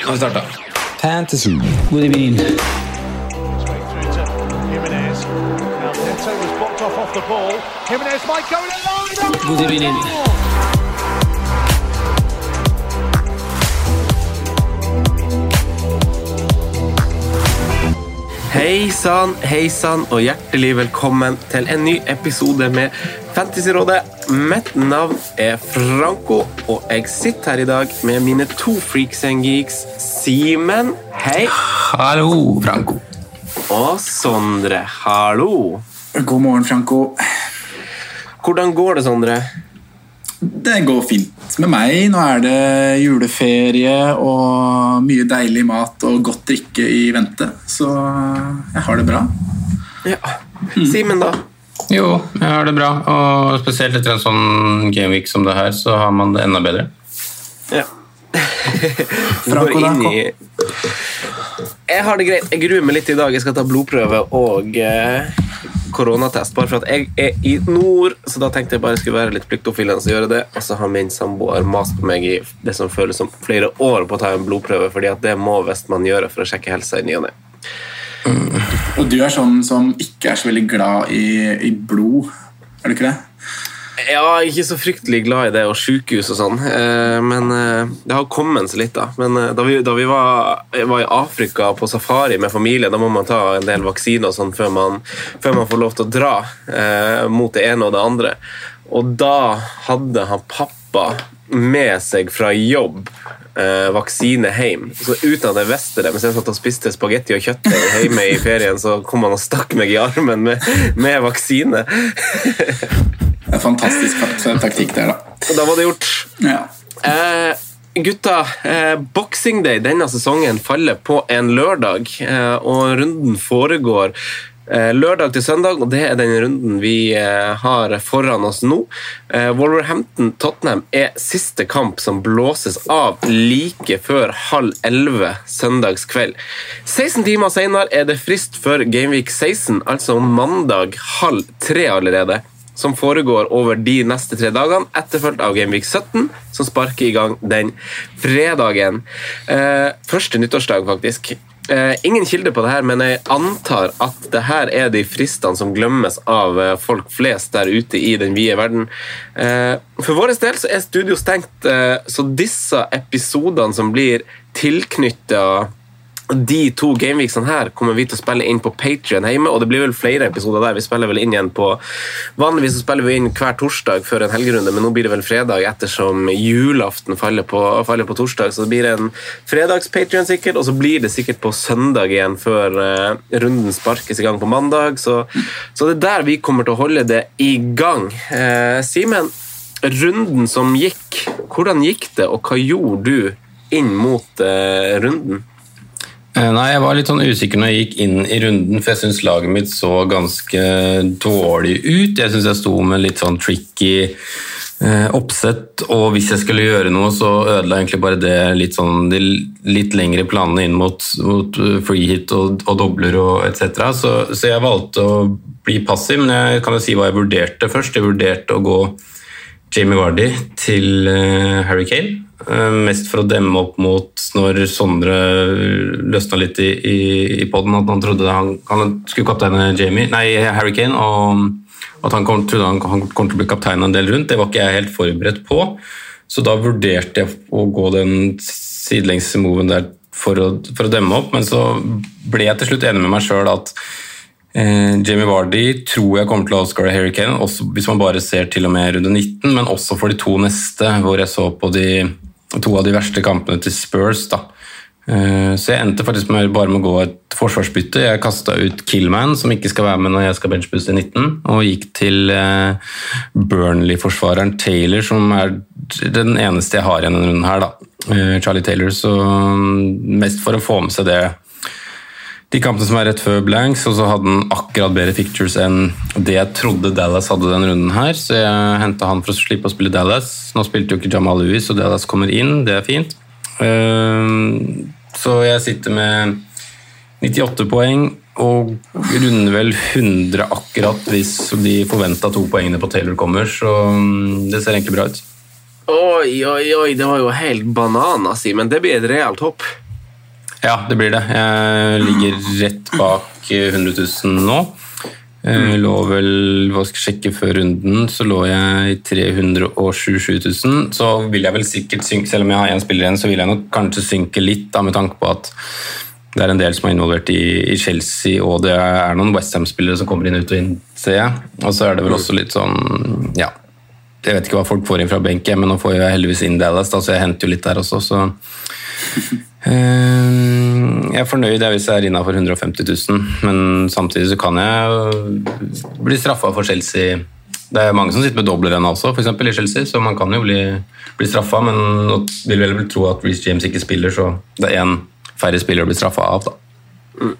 Nå har vi starta. Fantasy. God evening. through to Jimenez. Now Neto was blocked off off the ball. Jimenez might go in alone. God evening. Hei sann, hei sann, og hjertelig velkommen til en ny episode med Fantasyrådet. Mitt navn er Franco, og jeg sitter her i dag med mine to freaks and geeks. Simen, hei. Hallo, Franco. Og Sondre, hallo. God morgen, Franco. Hvordan går det, Sondre? Det går fint med meg. Nå er det juleferie og mye deilig mat og godt drikke i vente, så jeg har det bra. Ja. Simen, da? Jo, jeg har det bra. Og spesielt etter en sånn gameweek som det her, så har man det enda bedre. Ja. Franco, går inn da, i Jeg har det greit. Jeg gruer meg litt i dag. Jeg skal ta blodprøve og eh, koronatest. Bare for at jeg er i nord, så da tenkte jeg bare jeg skulle være litt pliktoppfyllende og gjøre det. Og så har min samboer mast på meg i det som føles som flere år på å ta en blodprøve, fordi at det må visst man gjøre for å sjekke helsa i ny og ne. Og du er sånn som ikke er så veldig glad i, i blod, er du ikke det? Ja, ikke så fryktelig glad i det og sykehus og sånn, eh, men eh, det har kommet seg litt, da. Men eh, da vi, da vi var, var i Afrika på safari med familie, da må man ta en del vaksiner og sånn før før man får lov til å dra eh, mot det ene og det andre. Og da hadde han pappa med seg fra jobb eh, vaksine hjem. Så uten at jeg visste det, mens jeg satt og spiste spagetti og kjøttdeig hjemme i ferien, så kom han og stakk meg i armen med, med vaksine. Det er fantastisk taktikk der, da. Og da var det gjort. Ja. Eh, gutta, eh, Boxing Day denne sesongen faller på en lørdag, eh, og runden foregår lørdag til søndag, og det er den runden vi eh, har foran oss nå. Eh, Wolverhampton-Tottenham er siste kamp som blåses av like før halv elleve søndagskveld. 16 timer senere er det frist for Gameweek 16, altså mandag halv tre allerede som foregår over de neste tre dagene, etterfulgt av Gameweek 17, som sparker i gang den fredagen. Eh, første nyttårsdag, faktisk. Eh, ingen kilde på det her, men jeg antar at det her er de fristene som glemmes av eh, folk flest der ute i den vide verden. Eh, for vår del så er studio stengt, så disse episodene som blir tilknytta de to gameweeksene her kommer vi til å spille inn på Patreon hjemme, og det blir vel flere episoder der. Vi spiller vel inn igjen på Vanligvis spiller vi inn hver torsdag før en helgerunde, men nå blir det vel fredag ettersom julaften faller på, faller på torsdag. Så det blir en fredags-Patreon sikkert, og så blir det sikkert på søndag igjen før uh, runden sparkes i gang på mandag. Så, så det er der vi kommer til å holde det i gang. Uh, Simen, runden som gikk, hvordan gikk det, og hva gjorde du inn mot uh, runden? Eh, Nei, Jeg var litt sånn usikker når jeg gikk inn i runden, for jeg syns laget mitt så ganske dårlig ut. Jeg syns jeg sto med litt sånn tricky eh, oppsett, og hvis jeg skulle gjøre noe, så ødela egentlig bare det litt sånn de litt lengre planene inn mot, mot eh, free hit og, og dobler og etc. Så, så jeg valgte å bli passiv, men jeg kan jo si hva jeg vurderte først. Jeg vurderte å gå Jamie Vardy til Harry Kane. Eh, Mest for å demme opp mot når Sondre løsna litt i, i, i poden, at han trodde han, han skulle kapteine Jamie, nei, Harry Kane, og at han kom, trodde han, han kom til å bli kaptein en del rundt. Det var ikke jeg helt forberedt på, så da vurderte jeg å gå den sidelengse moven der for å, for å demme opp, men så ble jeg til slutt enig med meg sjøl at eh, Jamie Vardy tror jeg kommer til å outscore Harry Kane, hvis man bare ser til og med runde 19, men også for de to neste, hvor jeg så på de, to av de verste kampene til Spurs. da. Eh, Så jeg endte faktisk med bare med å gå et forsvarsbytte. Jeg kasta ut Killman, som ikke skal være med når jeg skal benchbooste 19, og gikk til eh, Burnley-forsvareren Taylor, som er den eneste jeg har igjen denne runden her. da. Eh, Charlie Taylor, så mm, mest for å få med seg det de kampene som er rett før blanks, og så hadde han akkurat bedre pictures enn det jeg trodde Dallas hadde denne runden her, så jeg henta han for å slippe å spille Dallas. Nå spilte jo ikke Jamal Lewis, og Dallas kommer inn, det er fint. Ehm, Så jeg sitter med 98 poeng og runder vel 100 akkurat hvis de forventa to poengene på Taylor kommer, så mm, det ser egentlig bra ut. Oi, oi, oi, det var jo helt banan, men det blir et realt hopp. Ja, det blir det. Jeg ligger rett bak 100 000 nå. Jeg lå vel, hva skal jeg sjekke før runden, så lå jeg i 327 000. Så vil jeg vel sikkert synke, selv om jeg har én spiller igjen, så vil jeg nok kanskje synke litt, da, med tanke på at det er en del som er involvert i, i Chelsea, og det er noen Westham-spillere som kommer inn ut og inn, ser jeg. Og så er det vel også litt sånn, ja Jeg vet ikke hva folk får inn fra benken, men nå får jeg heldigvis inn Dallas, da, så jeg henter jo litt der også, så Eh, Jeg er fornøyd hvis jeg er innafor 150 000, men samtidig så kan jeg bli straffa for Chelsea. Det er mange som sitter med dobler ennå også, eksempel, i Chelsea, så man kan jo bli, bli straffa, men nå vil vel tro at Reece James ikke spiller, så det er én færre spiller å bli straffa av. da.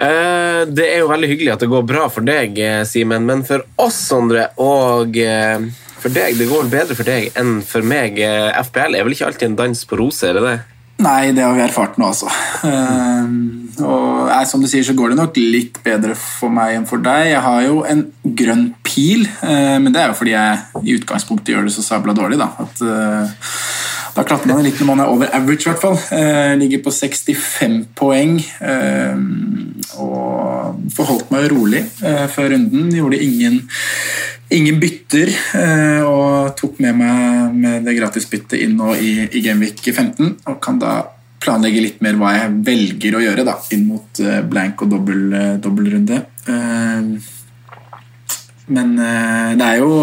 Eh, Det er jo veldig hyggelig at det går bra for deg, eh, Simen, men for oss, Sondre, og eh, for deg, det går bedre for deg enn for meg. FBL er vel ikke alltid en dans på roser, er det det? Nei, det har vi erfart nå, altså. Uh, og nei, Som du sier, så går det nok litt bedre for meg enn for deg. Jeg har jo en grønn pil, uh, men det er jo fordi jeg i utgangspunktet gjør det så sabla dårlig. Da At uh, Da klatrer man litt når man er over average, i hvert fall. Eh, ligger på 65 poeng. eh, og forholdt meg rolig før runden. Gjorde ingen Ingen bytter, eh, og tok med meg med det gratisbyttet inn nå i, i Gameweek 15. Og kan da planlegge litt mer hva jeg velger å gjøre da, inn mot eh, blank og dobbel, eh, dobbeltrunde. Men det er, jo,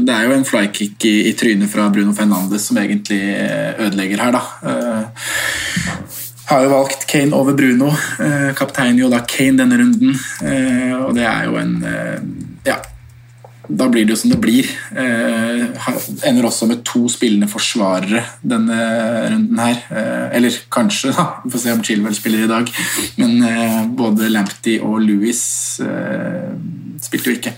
det er jo en flykick i, i trynet fra Bruno Fernandes som egentlig ødelegger her, da. Har jo valgt Kane over Bruno. Kaptein jo da Kane denne runden, og det er jo en da blir det jo som det blir. Eh, ender også med to spillende forsvarere denne runden her. Eh, eller kanskje, da. Vi får se om Chilwell spiller i dag. Men eh, både Lamptey og Louis eh, spilte jo ikke.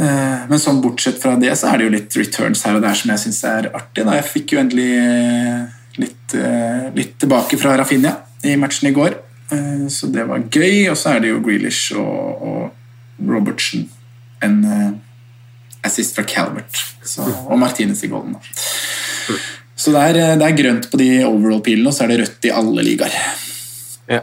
Eh, men sånn bortsett fra det, så er det jo litt returns her og der som jeg syns er artig. Da. Jeg fikk jo endelig eh, litt, litt tilbake fra Rafinha i matchen i går. Så det var gøy. Og så er det jo Grealish og, og Robertson. En eh, assist fra Calvert. Så, og Martinez i golden. Da. Så det er, eh, det er grønt på de overall-pilene, og så er det rødt i alle ligaer. Ja.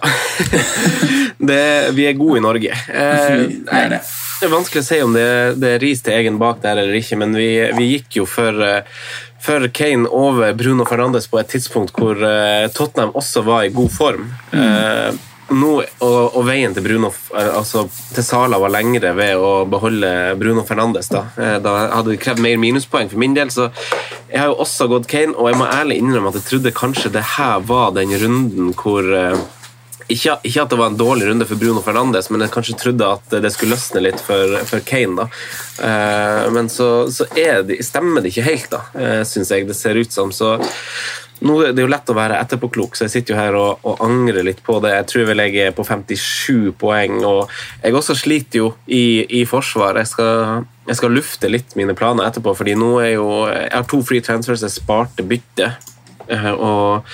det, vi er gode i Norge. Eh, Det er det. Det er vanskelig å si om det, det er ris til egen bak der eller ikke, men vi, vi gikk jo for, eh, for Kane over Bruno Fernandes på et tidspunkt hvor Tottenham også var i god form. Eh, nå, og, og veien til Bruno eh, altså til Sala var lengre ved å beholde Bruno Fernandes. Da, Eh, da hadde det krevd mer minuspoeng for min del, så jeg har jo også gått Kane, og jeg må ærlig innrømme at jeg trodde kanskje det her var den runden hvor eh, ikke, ikke at det var en dårlig runde for Bruno Fernandes, men jeg kanskje trodde at det skulle løsne litt for, for Kane. da. Uh, men så, så det, stemmer det ikke helt, da, uh, syns jeg det ser ut som. Så nå er det jo lett å være etterpåklok, så jeg sitter jo her og, og angrer litt på det. Jeg tror vel jeg er på 57 poeng, og jeg også sliter jo i, i forsvar. Jeg skal, jeg skal lufte litt mine planer etterpå, fordi nå er jo Jeg har to free transfers, jeg sparte bytte. eh, og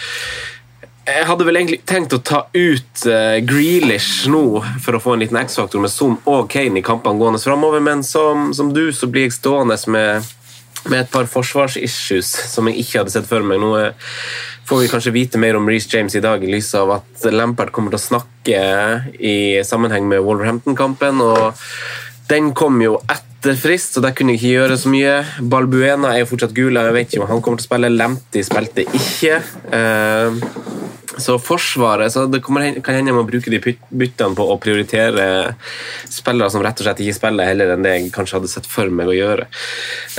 jeg hadde vel egentlig tenkt å ta ut uh, Grealish nå for å få en liten X-faktor med Zoom og Kane i kampene gående framover, men som, som du så blir jeg stående med, med et par forsvarsissues som jeg ikke hadde sett for meg. Nå eh, får vi kanskje vite mer om Reece James i dag i lys av at Lampard kommer til å snakke i sammenheng med Wolverhampton-kampen. og den kom jo etter frist, så der kunne jeg ikke gjøre så mye. Balbuena er jo fortsatt gul, jeg vet ikke om han kommer til å spille. Lemti spilte ikke. Eh, Så Forsvaret så Det kommer, kan hende jeg må bruke de byttene på å prioritere spillere som rett og slett ikke spiller, heller enn det jeg kanskje hadde sett for meg å gjøre.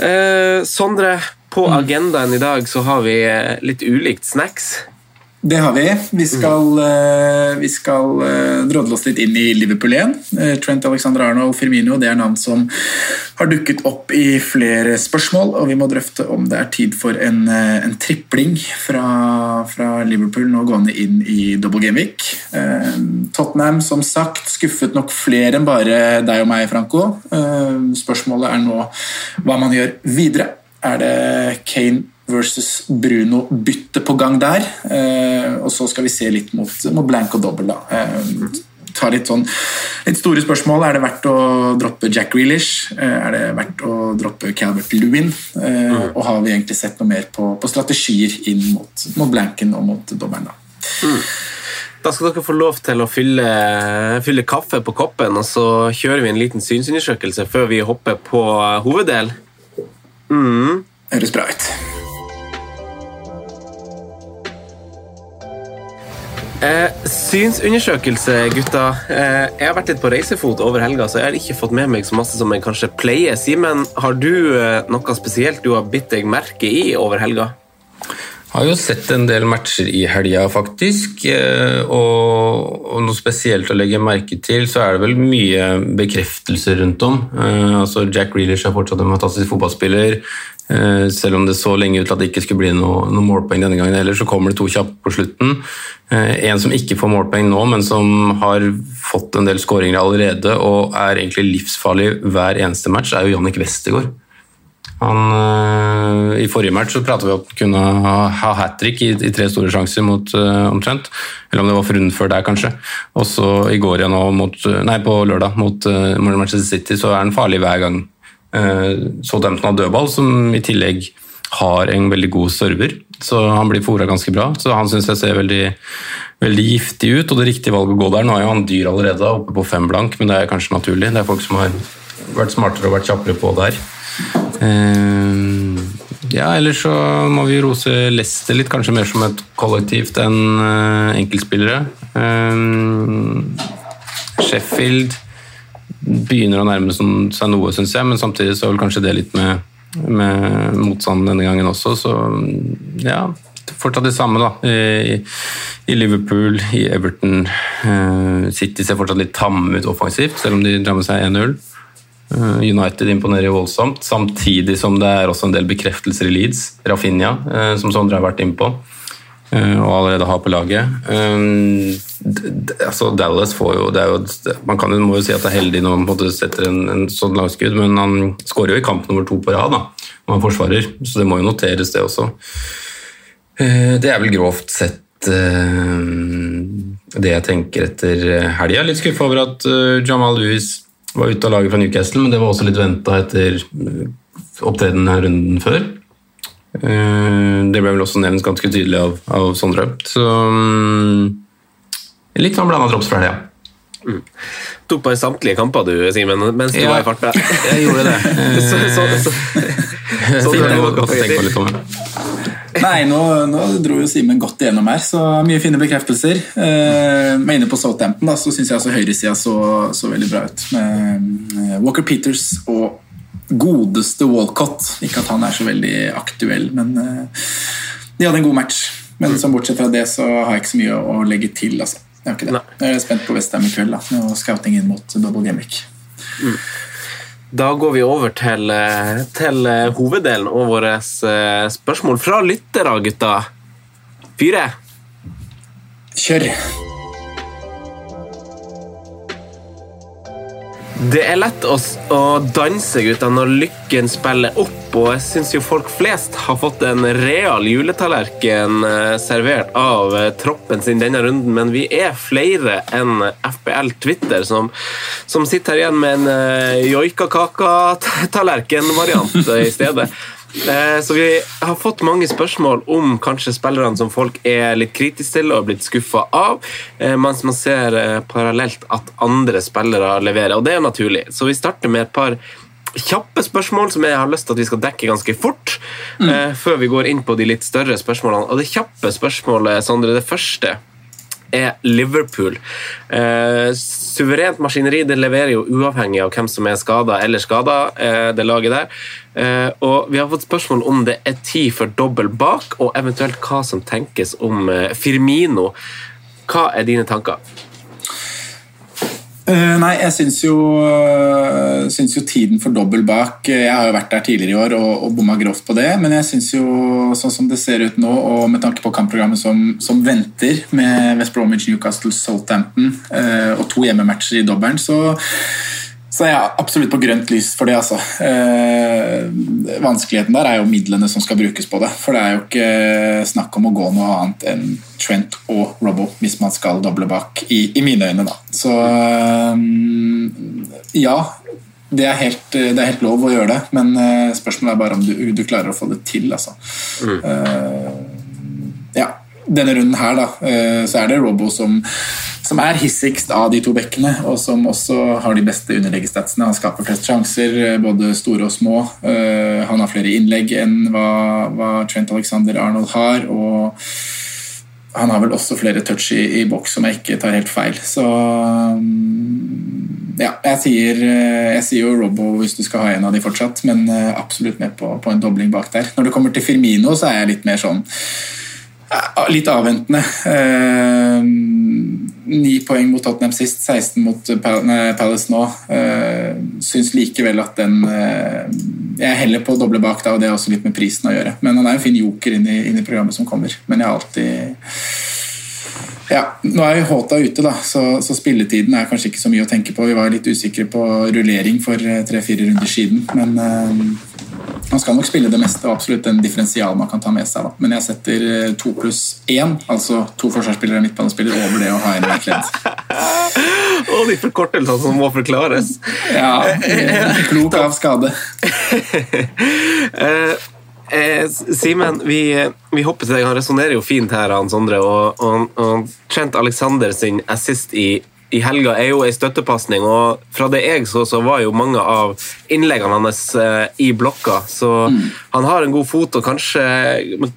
Eh, Sondre, på agendaen i dag så har vi eh, litt ulikt snacks. Det har vi. Vi skal, mm. vi skal eh, drodle oss litt inn i Liverpool igjen. Eh, Trent Alexander-Arnold Firmino det er navn som har dukket opp i flere spørsmål, og vi må drøfte om det er tid for en, en tripling fra, fra Liverpool nå gående inn i double game week. Eh, Tottenham som sagt skuffet nok flere enn bare deg og meg, Franco. Spørsmålet er nå hva man gjør videre. Er det Kane versus Bruno-bytte på gang der? Eh, og så skal vi se litt mot, mot blank og dobbel. da. Eh, ta litt sånn litt store spørsmål. Er det verdt å droppe Jack Grealish? Eh, er det verdt å droppe Calvert Lewin? Eh, Og har vi egentlig sett noe mer på, på strategier inn mot, mot blanken og mot dobbelen? da? Da skal dere få lov til å fylle, fylle kaffe på koppen, og så kjører vi en liten synsundersøkelse før vi hopper på hoveddel. Mm. Høres bra ut. Eh, synsundersøkelse, gutta. Eh, jeg har vært litt på reisefot over helga, så jeg har ikke fått med meg så masse som jeg kanskje pleier. Simen, har du eh, noe spesielt du har bitt deg merke i over helga? Har jo sett en del matcher i helga, faktisk. eh, Og, og noe spesielt å legge merke til, så er det vel mye bekreftelser rundt om. Eh, altså Jack Reelish er fortsatt en fantastisk fotballspiller. Eh, Selv om det så lenge ut til at det ikke skulle bli noe, noe målpoeng denne gangen heller, så kommer det to kjappe på slutten. Eh, En som ikke får målpoeng nå, men som har fått en del skåringer allerede og er egentlig livsfarlig hver eneste match, er jo Jannik Westergård. Han, øh, I forrige match så pratet vi om han kunne ha, ha hat trick i, i tre store sjanser mot uh, omtrent. Eller om det var for runden før der, kanskje. Og så i går igjen nå mot, nei, på lørdag mot uh, Manchester City så er han farlig hver gang. Uh, Southampton har dødball, som i tillegg har en veldig god server. Så han blir fora ganske bra. Så han syns jeg ser veldig, veldig giftig ut, og det riktige valget å gå der. Nå er jo han dyr allerede, oppe på fem blank, men det er kanskje naturlig. Det er folk som har vært smartere og vært kjappere på der. Eh, ja, ellers så må vi rose Leicester litt, kanskje mer som et kollektivt enn eh, enkeltspillere. Eh, Sheffield begynner å nærme seg noe, syns jeg, men samtidig så er vel kanskje det litt med, med motstanden denne gangen også, så ja. Fortsatt det samme, da. I, i Liverpool, i Everton. Eh, City ser fortsatt litt tamme ut offensivt, selv om de drar med seg 1-0. Eh, United imponerer voldsomt, samtidig som det er også en del bekreftelser i Leeds. Rafinha, eh, som Sondre har vært innpå, eh, og allerede har på laget. Eh, altså Dallas får jo, jo Man kan, må jo si at det er heldig når man setter en, en sånn langskudd, men han skårer jo i kamp nummer to på rad når han forsvarer, så det må jo noteres, det også. Eh, Det er vel grovt sett eh, det jeg tenker etter helga. Litt skuffa over at eh, Jamal Lewis var ute av laget fra Newcastle, men det var også litt venta etter eh, opptredenen runden før. Eh, Det ble vel også nevnt ganske tydelig av, av Sondre. Så mm, litt sånn blanda drops fra helga. Tok bare samtlige kamper du, Simen, mens du Ja, var i farta. jeg gjorde det. så, så, så, så, Det var godt å tenke på litt om. Nei, nå, nå dro jo Simen godt igjennom her, så mye fine bekreftelser. Eh, men inne på Southampton da, så syns jeg altså høyresida så, så veldig bra ut. Med eh, Walker Peters og godeste Walcott. Ikke at han er så veldig aktuell, men eh, de hadde en god match. Men som bortsett fra det så har jeg ikke så mye å legge til. altså. Jeg har ikke det. Jeg er spent på Westham i kveld, da, og scouting inn mot double game week. Da går vi over til, eh, til eh, hoveddelen og våre spørsmål fra lyttere, gutta. Fire. Kjør! Det er lett å, å danse, gutta, når lykken spiller opp, og jeg syns jo folk flest har fått en real juletallerken eh, servert av eh, troppen sin denne runden, men vi er flere enn FBL Twitter som, som sitter her igjen med en uh, joikakaka-tallerken-variant i stedet. Eh, Så vi har fått mange spørsmål om kanskje spillerne som folk er litt kritiske til og blitt skuffa av, eh, mens man ser eh, parallelt at andre spillere leverer. Og det er naturlig. Så vi starter med et par kjappe spørsmål som jeg har lyst til at vi skal dekke ganske fort. mm. før vi går inn på de litt større spørsmålene. Og det kjappe spørsmålet, Sondre, det første er Liverpool. Eh, suverent maskineri det leverer jo uavhengig av hvem som er skada eller skada, eh, det laget der. Eh, og vi har fått spørsmål om det er tid for dobbel bak, og eventuelt hva som tenkes om eh, Firmino. Hva er dine tanker? Eh, nei, jeg syns jo, uh, syns jo tiden for dobbel bak eh, Jeg har jo vært der tidligere i år og, og bomma grovt på det, men jeg syns jo, sånn som det ser ut nå, og med tanke på kampprogrammet som, som venter med West Bromwich, Newcastle, Southampton og to hjemmematcher i dobbelen, så så jeg er absolutt på grønt lys for det. altså. Eh, vanskeligheten der er jo midlene som skal brukes på det. For det er jo ikke snakk om å gå noe annet enn Trent og Robbo hvis man skal doble bak, i, i mine øyne. da. Så eh, ja, det er, helt, det er, helt, lov å gjøre det, men eh, spørsmålet er bare om du, du klarer å få det til. altså. Mm. Eh, ja denne runden her da, eh, så er det Robbo som, som, er hissigst av de to bekkene, og som også har de beste underleggestatsene. Han skaper flest sjanser, eh, både store og små. Eh, han har flere innlegg enn hva, hva Trent Alexander Arnold har. og han har vel også flere touch i, i boks, som jeg ikke tar helt feil. Så mm, ja, jeg sier, jeg sier jo Robbo hvis du skal ha en av de fortsatt, men absolutt med på, på en dobling bak der. Når det kommer til Firmino, så er jeg litt mer sånn Litt avventende. Eh, ni poeng mot Tottenham sist, 16 mot Palace nå. Eh, syns likevel at den eh, Jeg heller på å doble bak da, og det har også litt med prisen å gjøre. Men han er en fin joker inn i, inn i programmet som kommer. Men jeg har alltid ja, Nå er jo Håta ute, da, så, så, spilletiden er kanskje ikke så mye å tenke på. Vi var litt usikre på rullering for tre-fire runder siden, men man skal nok spille det meste og absolutt en differensial man kan ta med seg. Da. Men jeg setter eh, to pluss én, altså to forsvarsspillere og midtbanespillere, over det å ha en kledd. og de forkortelsene som må forklares. Ja. Klok av skade. eh, eh, Simen, vi, vi, hopper til deg. Han resonnerer jo fint her, han Sondre. Og, og, og Trent Alexander sin assist i i helga er jo ei støttepasning, og fra det jeg så, så var jo mange av innleggene hans eh, i blokka. Så mm. han har en god fot, og kanskje,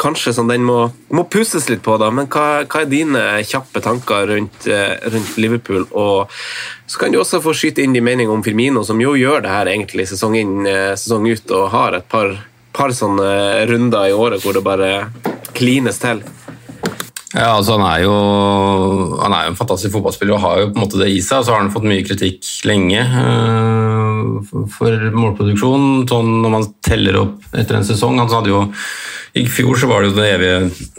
kanskje sånn den må, må, pusses litt på. da, Men hva, hva er dine kjappe tanker rundt, eh, rundt, Liverpool? Og så kan du også få skyte inn din mening om Firmino, som jo gjør det her egentlig sesong inn, eh, sesong ut, og har et par, par sånne runder i året hvor det bare klines til. Ja, altså Han er jo han er jo en fantastisk fotballspiller og har jo på en måte det i seg. og Så har han fått mye kritikk lenge uh, for målproduksjon. Sånn når man teller opp etter en sesong. Han hadde jo i fjor så var det jo det evige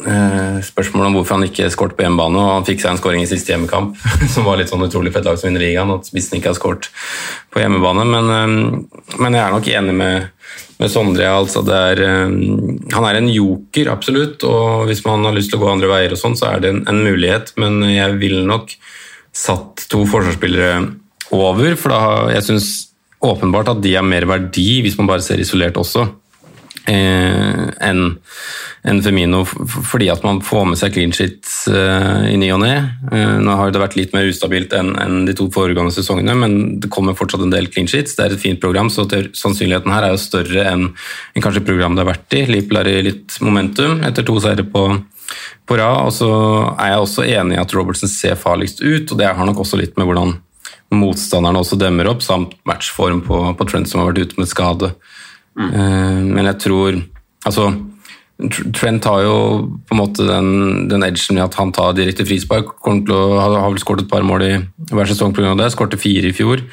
eh, spørsmålet om hvorfor han ikke skåret på hjemmebane. og Han fikk seg en skåring i siste hjemmekamp, som var litt sånn utrolig for lag som vinner ligaen. At spissen ikke har skåret på hjemmebane. Men, eh, men, jeg er nok enig med, med Sondre. Altså er, eh, han er en joker, absolutt. Og hvis man har lyst til å gå andre veier, og sånn, så er det en, en mulighet. Men jeg ville nok satt to forsvarsspillere over, for da, jeg syns åpenbart at de har mer verdi hvis man bare ser isolert også eh, enn en Femino, fordi at man får med seg clean shit eh, i ny og ne. Eh, nå har det vært litt mer ustabilt enn en de to foregående sesongene, men det kommer fortsatt en del clean sheets. Det er et fint program, så sannsynligheten her er jo større enn en kanskje programmet det har vært i. Liverpool er i litt momentum etter to seire på, på rad. og så er jeg også enig i at Robertson ser farligst ut, og det har nok også litt med hvordan motstanderne også demmer opp, samt matchform på, på Trent som har vært ute med skade. Mm. Men jeg tror Altså, Trent har jo på en måte den, den edgen med at han tar direkte frispark. Kommer til å, har vel skåret et par mål i hver sesong pga. det. Skårte fire i fjor.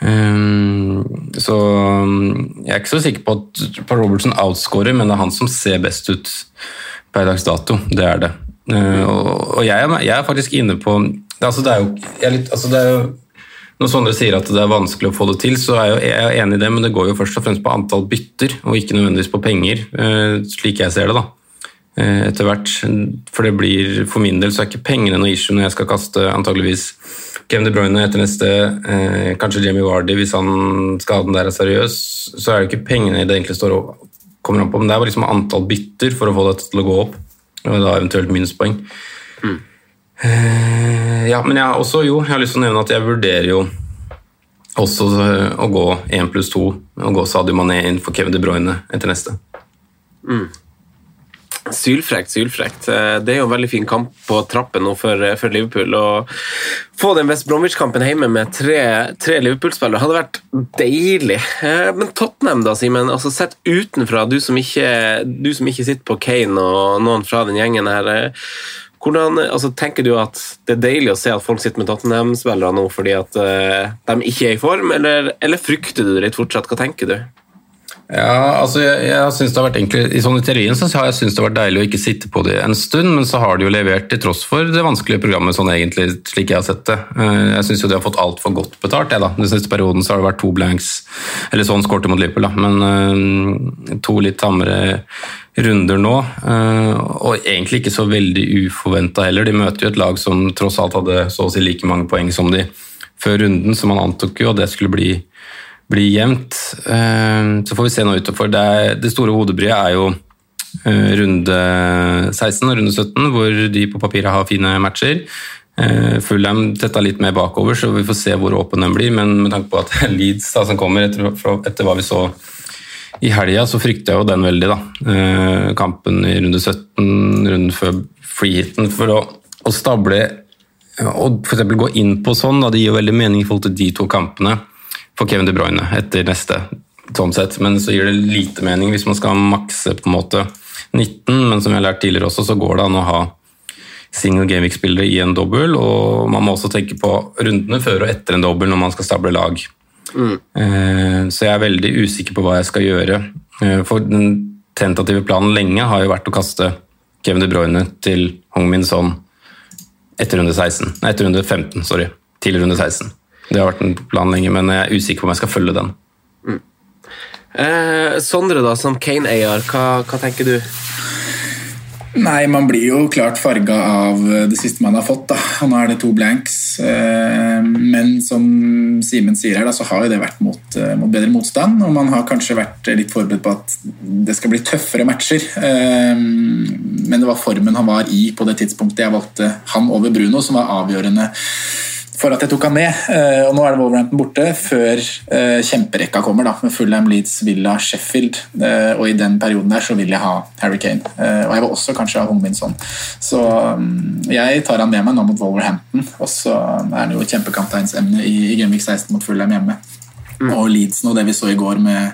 Um, så jeg er ikke så sikker på at Paul Robertson outscorer, men det er han som ser best ut per dags dato. Det er det. Uh, og, og jeg, jeg, er faktisk inne på altså det er jo, litt, altså det er jo når Sondre sier at det er vanskelig å få det til, så er jeg enig i det, men det går jo først og fremst på antall bytter, og ikke nødvendigvis på penger, eh, slik jeg ser det. da. Eh, etter hvert. For det blir, for min del så er ikke pengene noe issue når jeg skal kaste antageligvis Kevin De Bruyne etter neste, eh, kanskje Jamie Wardy hvis han, skaden der er seriøs. Så er det ikke pengene det egentlig står og kommer an på, men det er bare liksom antall bytter for å få dette til å gå opp, og da eventuelt minuspoeng. Mm. Ja, men jeg har også jo, jeg har lyst til å nevne at jeg vurderer jo også eh, å gå 1 pluss 2 og gå Sadio Mané inn for Kevin De Bruyne etter neste. Mm. Sylfrekt, sylfrekt. Eh, Det er jo en veldig fin kamp på trappen nå for, eh, for Liverpool. Å få den West Bromwich-kampen hjemme med tre, tre Liverpool-spillere hadde vært deilig. Eh, Men Tottenham, da, Simen. Altså, sett utenfra, du som, ikke, du som ikke sitter på Kane og noen fra den gjengen her. Hvordan, altså, tenker du at det er deilig å se at folk sitter med Tottenham-spillere nå fordi at uh, de ikke er i form, eller, eller frykter du det litt fortsatt? Hva tenker du? Ja, altså jeg, jeg synes det har vært egentlig, I sånn teorien så har jeg syntes det har vært deilig å ikke sitte på det en stund, men så har de jo levert til tross for det vanskelige programmet, sånn egentlig, slik jeg har sett det. Eh, Jeg syns de har fått altfor godt betalt. Jeg, da. Den siste perioden så har det vært to blanks, eller sånn skårte mot Liverpool, da. men eh, to litt tammere runder nå. eh, Og egentlig ikke så veldig uforventa heller. De møter jo et lag som tross alt hadde så å si like mange poeng som de før runden, så man antok jo at det skulle bli blir jevnt. Eh, Så får vi se nå utover. Det, er, det store hodebryet er jo eh, runde 16 og runde 17, hvor de på papiret har fine matcher. Eh, Fulham tetta litt mer bakover, så vi får se hvor åpen den blir. Men med tanke på at Leeds da, som kommer etter, etter hva vi så i helga, så frykter jeg jo den veldig. da. Kampen i runde 17, runden før freehiten. For å, å stable og eksempel gå inn på sånn, da, det gir jo veldig mening i forhold til de to kampene for Kevin De Bruyne etter neste, sånn sett. Men så gir det lite mening hvis man skal makse på en måte 19, men som jeg har lært tidligere også, så går det an å ha single gameweek-spillere i en dobbel, og man må også tenke på rundene før og etter en dobbel når man skal stable lag. Mm. Så jeg er veldig usikker på hva jeg skal gjøre. Eh, For den tentative planen lenge har jo vært å kaste Kevin De Bruyne til Hong Min Son etter runde 16. Nei, etter runde 15, sorry. Til runde 16. Det har vært en plan lenge, men jeg er usikker på om jeg skal følge den. Eh, Sondre, da, som Kane-eier, hva, hva tenker du? Nei, man blir jo klart farga av det siste man har fått. da. Nå er det to blanks. eh, Men som Simen sier her, da, så har jo det vært mot, eh, mot bedre motstand. Og man har kanskje vært litt forberedt på at det skal bli tøffere matcher. Eh, Men det var formen han var i på det tidspunktet jeg valgte han over Bruno, som var avgjørende for at jeg tok han med. Eh, Og nå er det Wolverhampton borte, før eh, kjemperekka kommer, da, med Fulham, Leeds, Villa, Sheffield. Eh, Og i den perioden der så vil jeg ha Harry Kane. Og jeg vil også kanskje ha Hong Min Son. Så mm, jeg tar han med meg nå mot Wolverhampton, og så er han jo kjempekapteinsemne i, Gameweek 16 mot Fulham hjemme. Og Leeds nå, det vi så i går med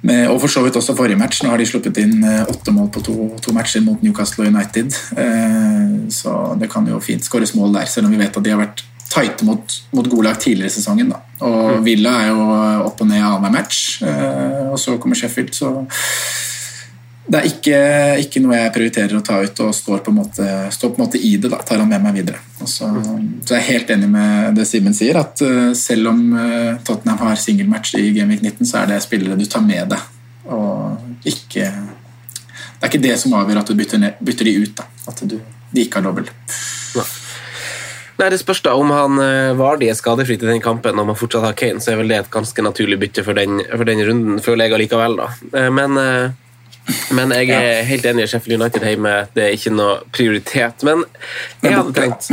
med, og for så vidt også forrige match. Nå har de sluppet inn eh, åtte mål på to, to matcher mot Newcastle og United. Eh, så det kan jo fint skåres mål der, selv om vi vet at de har vært tighte mot, mot gode lag tidligere i sesongen. Da. Og Villa er jo opp og ned annenhver match, eh, og så kommer Sheffield, så det er ikke, ikke noe jeg prioriterer å ta ut og står på en måte, på en måte i det. da, Tar han med meg videre. Så, så jeg er helt enig med det Simen sier, at eh, selv om eh, Tottenham har singelmatch i Gameweek 19, så er det spillere du tar med deg. Og ikke Det er ikke det som avgjør at du bytter, ned, bytter de ut. da, At du, de ikke har dobbel. Nei, Det spørs da om han var Vardi er skadefri til den kampen. Om han fortsatt har Kane, så er vel det et ganske naturlig bytte for den, for den runden, føler jeg allikevel. da. Eh, men, eh, men jeg er helt enig i Sheffield United hjemme. Det er ikke noe prioritet. Men jeg hadde tenkt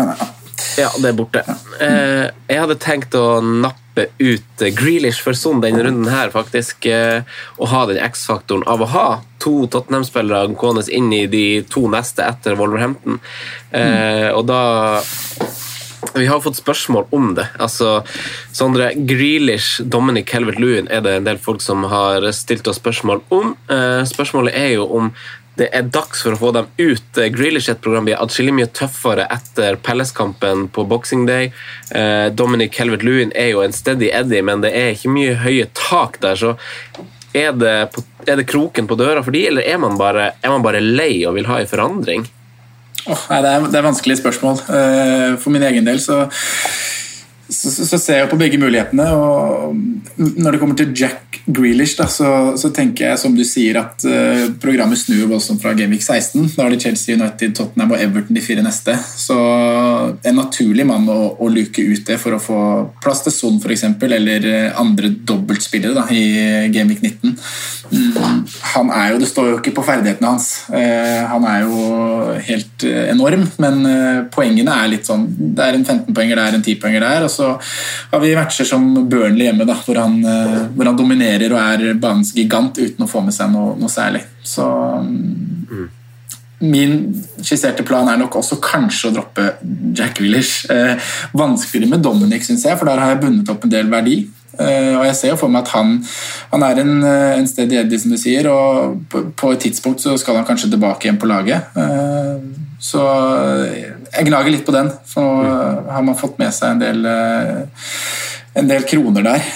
Ja, det er borte. Eh, jeg hadde tenkt å nappe ut eh, Grealish for Son denne runden her, faktisk. Å Og ha den X-faktoren av å ha to Tottenham-spillere gående inn i de to neste etter Wolverhampton. Eh, og da vi har fått spørsmål om det. Altså, Sondre, Grealish, Dominic Helvet-Lewin er det en del folk som har stilt oss spørsmål om. Eh, spørsmålet er jo om det er dags for å få dem ut. Eh, Grealish et program blir atskillig mye tøffere etter Palace-kampen på Boxing Day. Eh, Dominic Helvet-Lewin er jo en steady Eddie, men det er ikke mye høye tak der. så er det, er det kroken på døra for de, eller er man bare, er man bare lei og vil ha en forandring? Åh, nei, det, er, det er vanskelige spørsmål. Eh, For min egen del så, så, så ser jeg på begge mulighetene. og Når det kommer til Jack Grealish, da, så, så tenker jeg som du sier at uh, programmet snur voldsomt fra Gameweek 16. Da har de Chelsea, United, Tottenham og Everton de fire neste. Så en naturlig mann å, å luke ut det for å få plass til Son f.eks., eller eh, andre dobbeltspillere da, i Gameweek 19. Mm, han er jo, Det står jo ikke på ferdighetene hans. Uh, han er jo helt enorm, men poengene er litt sånn Det er en 15-poenger der, en 10-poenger der, og så har vi matcher som Burnley hjemme, da, hvor, han, eh, hvor han dominerer og er banens gigant uten å få med seg noe, noe særlig. Så mm. Min skisserte plan er nok også kanskje å droppe Jack Willish. Eh, vanskeligere med Dominic, syns jeg, for der har jeg bundet opp en del verdi. Uh, og jeg ser jo for meg at han, han er en, eh, en Eddie, som du sier, og på, på, et tidspunkt så skal han kanskje tilbake igjen på laget. Uh, så jeg gnager litt på den. For mm. har man fått med seg en del, en del kroner der.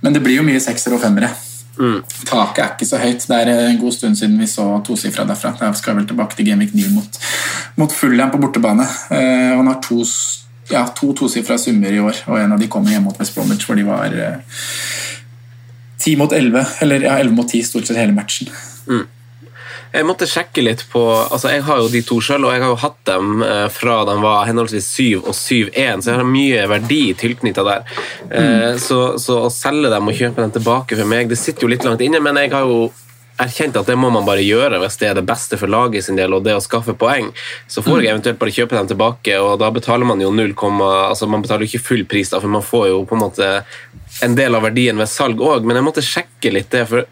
men det blir jo mye seksere og femmere. Mm. Taket er ikke så høyt. Det er en god stund siden vi så tosifra derfra. Jeg skal vel tilbake til Gamevik 9 mot, mot Fulham på bortebane. Og han har to ja, to tosifra summer i år, og en av de kommer hjemme mot West Bromwich, hvor de var eh, ti eh, mot elleve, eller ja, elleve mot ti stort sett hele matchen. Mm. Jeg måtte sjekke litt på altså Jeg har jo de to sjøl, og jeg har jo hatt dem eh, fra de var henholdsvis 7 og 7-1, så jeg har mye verdi tilknytta der. Eh, mm. så, så, å selge dem og kjøpe dem tilbake for meg, det sitter jo litt langt inne, men jeg har jo erkjent at det må man bare gjøre hvis det er det beste for laget sin del og det å skaffe poeng. Så får jeg mm. eventuelt bare kjøpe dem tilbake, og da betaler man jo 0, altså man betaler jo ikke full pris, da, for man får jo på en måte en del av verdien ved salg òg, men jeg måtte sjekke litt det. for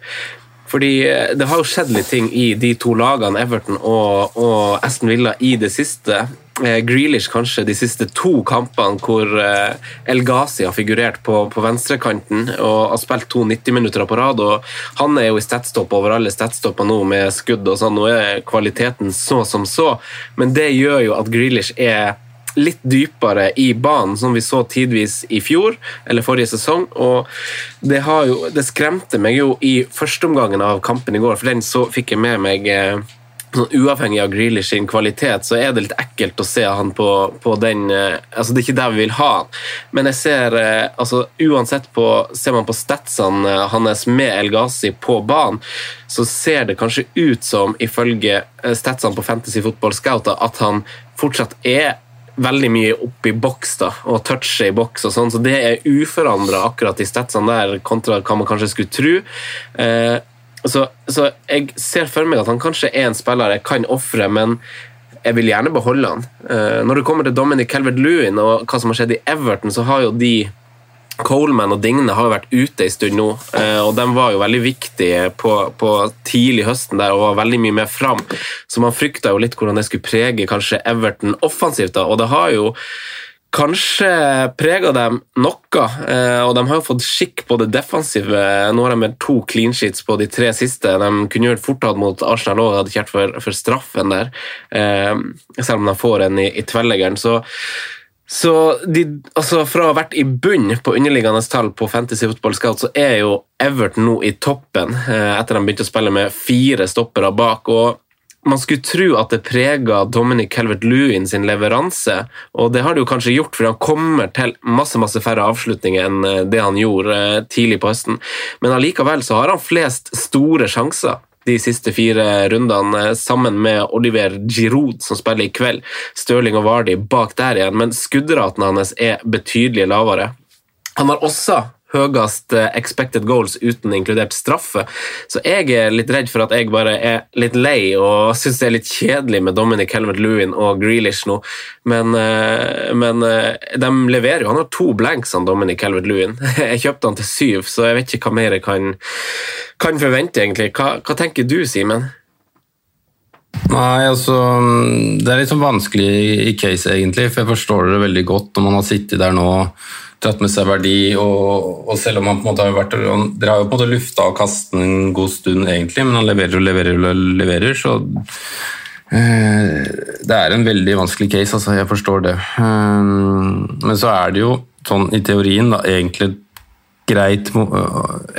fordi Det har jo skjedd litt ting i de to lagene, Everton og, og Aston Villa, i det siste. Eh, Grealish kanskje de siste to kampene hvor eh, El Ghazi har figurert på, på venstrekanten og har spilt to 90-minutter på rad. og Han er jo i statstopp over alle statstopper nå med skudd, og sånn, nå er kvaliteten så som så. Men det gjør jo at Grealish er litt dypere i banen, som vi så tidvis i fjor eller forrige sesong. og Det, jo, det skremte meg jo i førsteomgangen av kampen i går, for den så fikk jeg med meg eh, sånn uavhengig av Grealish sin kvalitet, så er det litt ekkelt å se han på, på den eh, altså Det er ikke der vi vil ha han, men jeg ser eh, altså uansett på Ser man på statsene hans med El Ghazi på banen, så ser det kanskje ut som, ifølge statsene på Fantasy Football Scouter, at han fortsatt er veldig mye opp i boks da, og touche i boks, og sånn, så det er uforandra akkurat i statsene der, kontra hva man kanskje skulle tro. Eh, så, så, jeg ser for meg at han kanskje er en spiller jeg kan ofre, men jeg vil gjerne beholde han. Uh, når det kommer til Dominic Calvert-Lewin og hva som har skjedd i Everton, så har jo de Coleman og Digne har jo vært ute en stund nå, uh, og de var jo veldig viktige på, på tidlig høsten der og var veldig mye mer fram. Så man frykta jo litt hvordan det skulle prege kanskje Everton offensivt, da, og det har jo kanskje prega dem noe. Eh, og de har jo fått skikk på det defensive. Nå har de med to clean sheets på de tre siste. De kunne gjort fort hatt mot Arsenal òg, hadde kjært for, for, straffen der. Eh, selv om de får en i, i tverrleggeren. Så, så de, altså fra å ha vært i bunn på underliggende tall på Fantasy Football Scout, så er jo Everton nå i toppen, etter etter de begynte å spille med fire stoppere bak. og man skulle tro at det prega Dominic Calvert-Lewin sin leveranse, og det har det jo kanskje gjort, for han kommer til masse masse færre avslutninger enn eh, det han gjorde eh, tidlig på høsten. Men allikevel så har han flest store sjanser de siste fire rundene, eh, sammen med Oliver Giroud, som spiller i kveld. Stirling og Vardy bak der igjen, men skuddraten hans er betydelig lavere. Han har også høyest eh, expected goals uten inkludert straffe. Så jeg er litt redd for at jeg bare er litt lei og syns det er litt kjedelig med Dominic Helmet-Lewin og Grealish nå. Men, eh, men, eh, de leverer jo. Han har to blanks, han Dominic Helmet-Lewin. Jeg kjøpte han til syv, så jeg vet ikke hva mer jeg kan, kan forvente, egentlig. Hva, hva tenker du, Simen? Nei, altså Det er litt sånn vanskelig i case, egentlig. For jeg forstår det veldig godt når man har sittet der nå dratt med seg verdi. Og, og, selv om han på en måte har vært Dere har jo på en måte lufta og kastet en god stund, egentlig, men han leverer og leverer og leverer, så eh, Det er en veldig vanskelig case, altså. Jeg forstår det. Eh, men så er det jo sånn i teorien da, egentlig greit,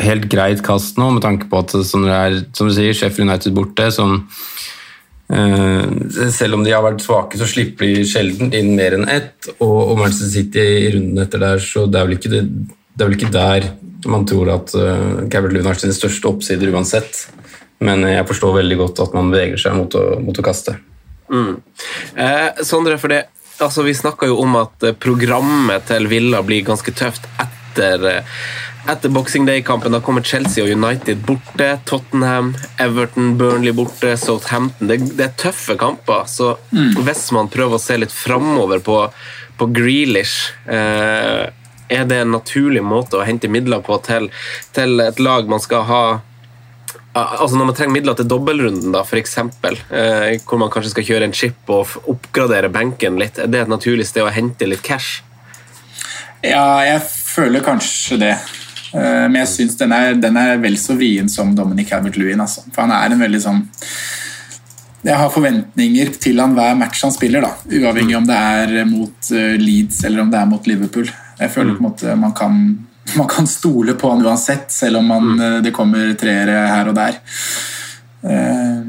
helt greit kast nå, med tanke på at som, som du sier, Sheffield United borte, som Eh, selv om de har vært svake, så slipper de sjelden inn mer enn ett. Og, Manchester City i runden etter der, så det er vel ikke, det, det er vel ikke der man tror at uh, eh, Lund har sine største oppsider uansett. Men jeg forstår veldig godt at man beveger seg mot å, mot å kaste. Mm. Eh, Sondre, for det, altså, vi snakka jo om at programmet til Villa blir ganske tøft etter eh, etter Boxing Day-kampen da kommer Chelsea og United borte. Tottenham, Everton, Burnley borte, Southampton. Det, det er tøffe kamper. Så mm. hvis man prøver å se litt framover på, på Grealish. Eh, er det en naturlig måte å hente midler på til, til et lag man skal ha Altså Når man trenger midler til dobbeltrunden, da, f.eks., eh, hvor man kanskje skal kjøre en chip og oppgradere benken litt, er det et naturlig sted å hente litt cash? Ja, jeg føler kanskje det. Eh, Men jeg syns den, er- den er vel så vrien som Dominic Havert-Lewin. Altså. For han er en veldig sånn Jeg har forventninger til han hver match han spiller, da. Uavhengig om det er mot eh, Leeds eller om det er mot Liverpool. Jeg føler på en måte man kan, man kan stole på han uansett, selv om man, eh, det kommer treere her og der. Eh,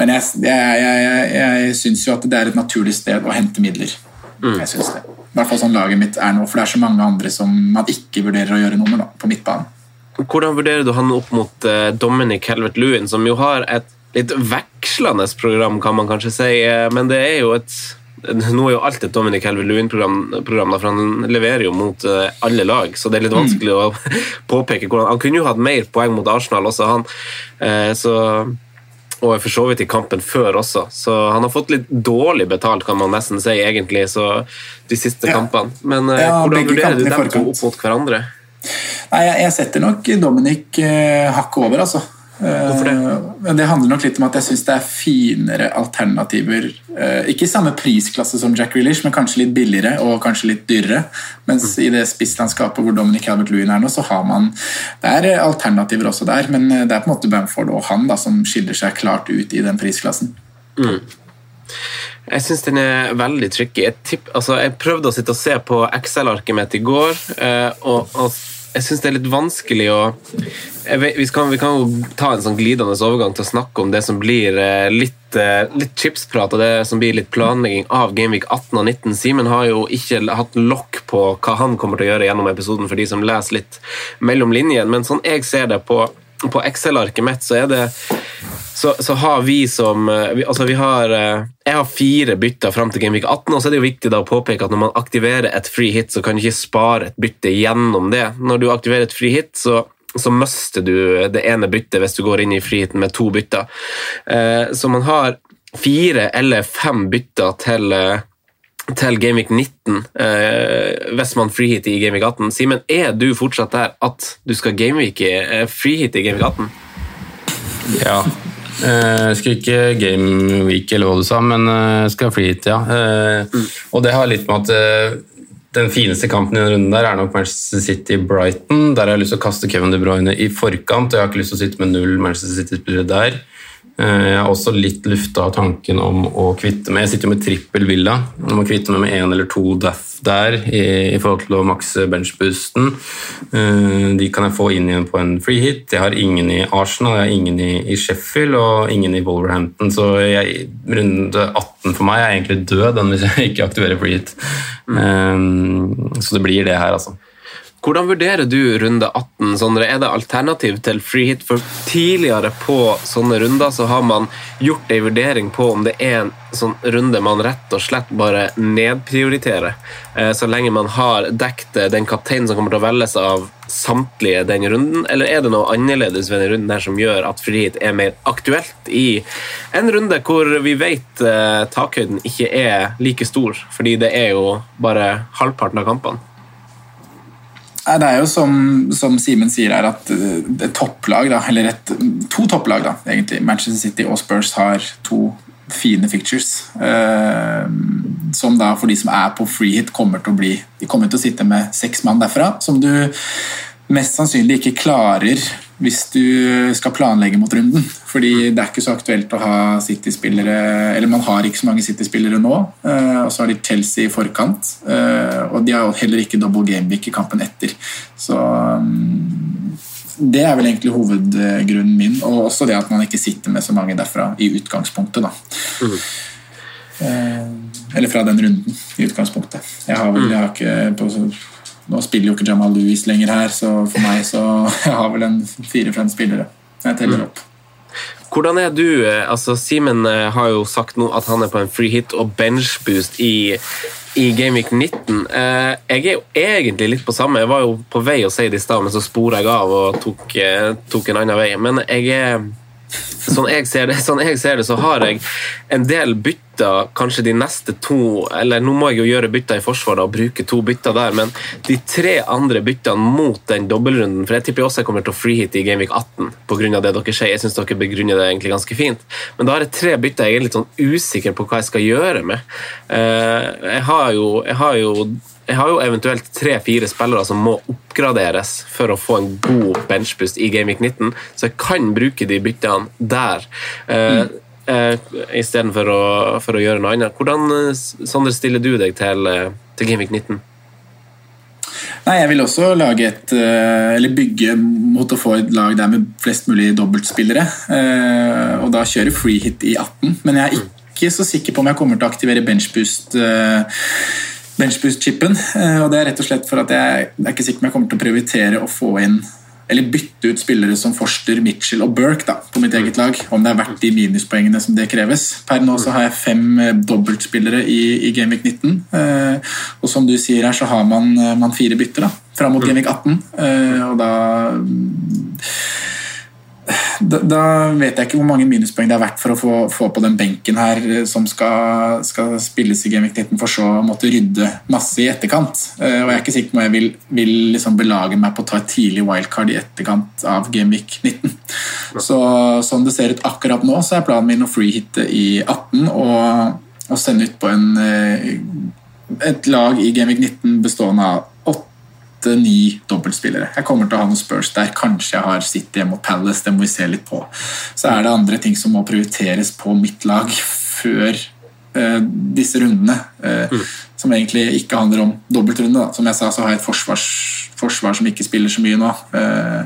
Men jeg, jeg, jeg, jeg, syns jo at det er et naturlig sted å hente midler. Jeg synes det. I hvert fall sånn laget mitt er nå, for det er så mange andre som man ikke vurderer å gjøre noe med da, på midtbanen. Hvordan vurderer du han opp mot eh, Dominic Helvet-Lewin, som jo har et litt vekslende program, kan man kanskje si, eh, men det er jo et nå er jo alt et Dominic Helvet-Lewin-program, for han leverer jo mot eh, alle lag, så det er litt vanskelig å påpeke hvordan Han kunne jo hatt mer poeng mot Arsenal også, han. Så, og for så vidt i kampen før også. Så han har fått litt dårlig betalt, kan man nesten si, egentlig, så de siste Ja. kampene. Men eh, Ja, hvordan vurderer du dem to opp mot hverandre? Nei, jeg, jeg setter nok Dominic eh, hakket over, altså. Hvorfor det? Men det handler nok litt om at jeg syns det er finere alternativer. Eh, ikke i samme prisklasse som Jack Grealish, men kanskje litt billigere og kanskje litt dyrere. Mens i det spisslandskapet hvor Dominic Albert-Lewin er nå, så har man Det er eh, alternativer også der, men eh, det er på en måte Bamford og han da som skiller seg klart ut i den prisklassen. Jeg syns den er veldig tricky. Jeg, tipp, altså, jeg prøvde å sitte og se på Excel-arket mitt i går, eh, og, og jeg syns det er litt vanskelig å vi, kan, vi kan jo ta en sånn glidende overgang til å snakke om det som blir eh, litt, eh, litt chipsprat, og det som blir litt planlegging av Gameweek 18 og 19. Simen har jo ikke hatt lokk på hva han kommer til å gjøre gjennom episoden, for de som leser litt mellom linjene, men sånn jeg ser det på, på Excel-arket mitt, så er det så, så har vi som eh, vi, altså vi har, eh, Jeg har fire bytter fram til Gameweek 18, og så er det jo viktig da å påpeke at når man aktiverer et free hit, så kan du ikke spare et bytte gjennom det. Når du aktiverer et free hit, så så mister du det ene byttet hvis du går inn i friheten med to bytter. Eh, Så man har fire eller fem bytter til til Gameweek 19 eh, hvis man freeheater i Gameweek 18. Simen, er du fortsatt der at du skal gameweeke eh, freehite i Gameweek 18? Ja. Eh, Jeg skal ikke game week, eller hva du sa, men eh, jeg skal fly hit, ja. Eh, Og det har litt med at den fineste kampen i den runden der er nok Manchester City-Brighton. Der har jeg lyst til å kaste Kevin De Bruyne i forkant, og jeg har ikke lyst til å sitte med null Manchester City-spillere der. Eh, Jeg har også litt lufta tanken om å kvitte med Jeg sitter jo med trippel villa. Jeg må kvitte meg med én eller to daff der i, i forhold til å makse benchboosten. Eh, De kan jeg få inn igjen på en free hit. Jeg har ingen i Arsenal, jeg har ingen i, i Sheffield og ingen i Wolverhampton. Så jeg, runde 18 for meg er egentlig død den hvis jeg ikke aktiverer free hit. Eh, Så det blir det her, altså. Hvordan vurderer du runde 18? Sondre? Er det alternativ til free hit? For tidligere på sånne runder så har man gjort en vurdering på om det er en sånn runde man rett og slett bare nedprioriterer. Eh, Så lenge man har dekket den kapteinen som kommer til å velges av samtlige den runden, eller er det noe annerledes ved den runden her som gjør at free hit er mer aktuelt i en runde hvor vi vet eh, takhøyden ikke er like stor, fordi det er jo bare halvparten av kampene? Det er jo som, som Simen sier her, at eh, et topplag, da, eller et, to topplag, da, egentlig, Manchester City og Spurs har to fine fictures. Eh, som da for de som er på free hit, kommer til å bli De kommer til å sitte med seks mann derfra, som du mest sannsynlig ikke klarer hvis du skal planlegge mot runden. Fordi det er ikke så aktuelt å ha City-spillere Eller man har ikke så mange City-spillere nå. eh, og så har de Chelsea i forkant. eh, og de har heller ikke double game week i kampen etter. Så mm, det er vel egentlig hovedgrunnen min. Og også det at man ikke sitter med så mange derfra i utgangspunktet. da. Eh, eller fra den runden i utgangspunktet. Jeg har vel, jeg har ikke på, Nå spiller jo ikke Jamal Lewis lenger her, så for meg så jeg har vel en fire-fem spillere. Jeg teller opp. Hvordan er du? eh, altså Simen eh, har jo sagt nå at han er på en free hit og benchboost i, i Gameweek 19. Eh, jeg er jo egentlig litt på samme. Jeg var jo på vei å si det i stad, men så spora jeg av og tok, tok en annen vei. Men jeg er sånn jeg, det, sånn jeg ser det, så har jeg en del bytter kanskje de neste to Eller nå må jeg jo gjøre bytter i forsvaret og bruke to bytter der, men de tre andre byttene mot den dobbeltrunden For jeg tipper også jeg kommer til å freehite i Gameweek 18 pga. det dere sier. Jeg syns dere begrunner det egentlig ganske fint. Men da har jeg tre bytter jeg er litt sånn usikker på hva jeg skal gjøre med. Eh, Jeg har jo, jeg har jo jeg har jo eventuelt tre-fire spillere som må oppgraderes for å få en god benchboost i Gameweek 19, så jeg kan bruke de byttene der. Uh, uh, Istedenfor å, for å gjøre noe annet. Hvordan eh, Sander, stiller du deg til, eh, til Gameweek 19? Nei, Jeg vil også lage et, eh, eller bygge mot å få et lag der med flest mulig dobbeltspillere. Uh, Og da kjøre free hit i 18, men jeg er ikke så sikker på om jeg kommer til å aktivere benchboost. eh, Benchboost-chipen, eh, og det er rett og slett for at jeg, jeg er ikke sikker om jeg kommer til å prioritere å få inn eller bytte ut spillere som Forster, Mitchell og Burke da, på mitt eget lag. Om det er verdt de minuspoengene som det kreves. Per nå så har jeg fem eh, dobbeltspillere i, i Gameweek 19. Eh, og som du sier her, så har man, eh, man fire bytter da, fram mot Gameweek 18. Eh, og da da, da vet jeg ikke hvor mange minuspoeng det er verdt for å få, få på den benken her eh, som skal, skal spilles i Gameweek 19, for så å måtte rydde masse i etterkant. Uh, og jeg er ikke sikker på om jeg vil, vil liksom belage meg på å ta et tidlig wildcard i etterkant av Gameweek 19. Så som det ser ut akkurat nå, så er planen min å freehitte i 18 og, og sende ut på en, eh, et lag i Gameweek 19 bestående av åtte-ni dobbeltspillere. Jeg kommer til å ha noen Spurs der. Kanskje jeg har City og Palace. Det må vi se litt på. Så er det andre ting som må prioriteres på mitt lag før uh, disse rundene. eh, Som egentlig ikke handler om dobbeltrunde. Da. Som jeg sa, så har jeg et forsvars, forsvar som ikke spiller så mye nå. Uh,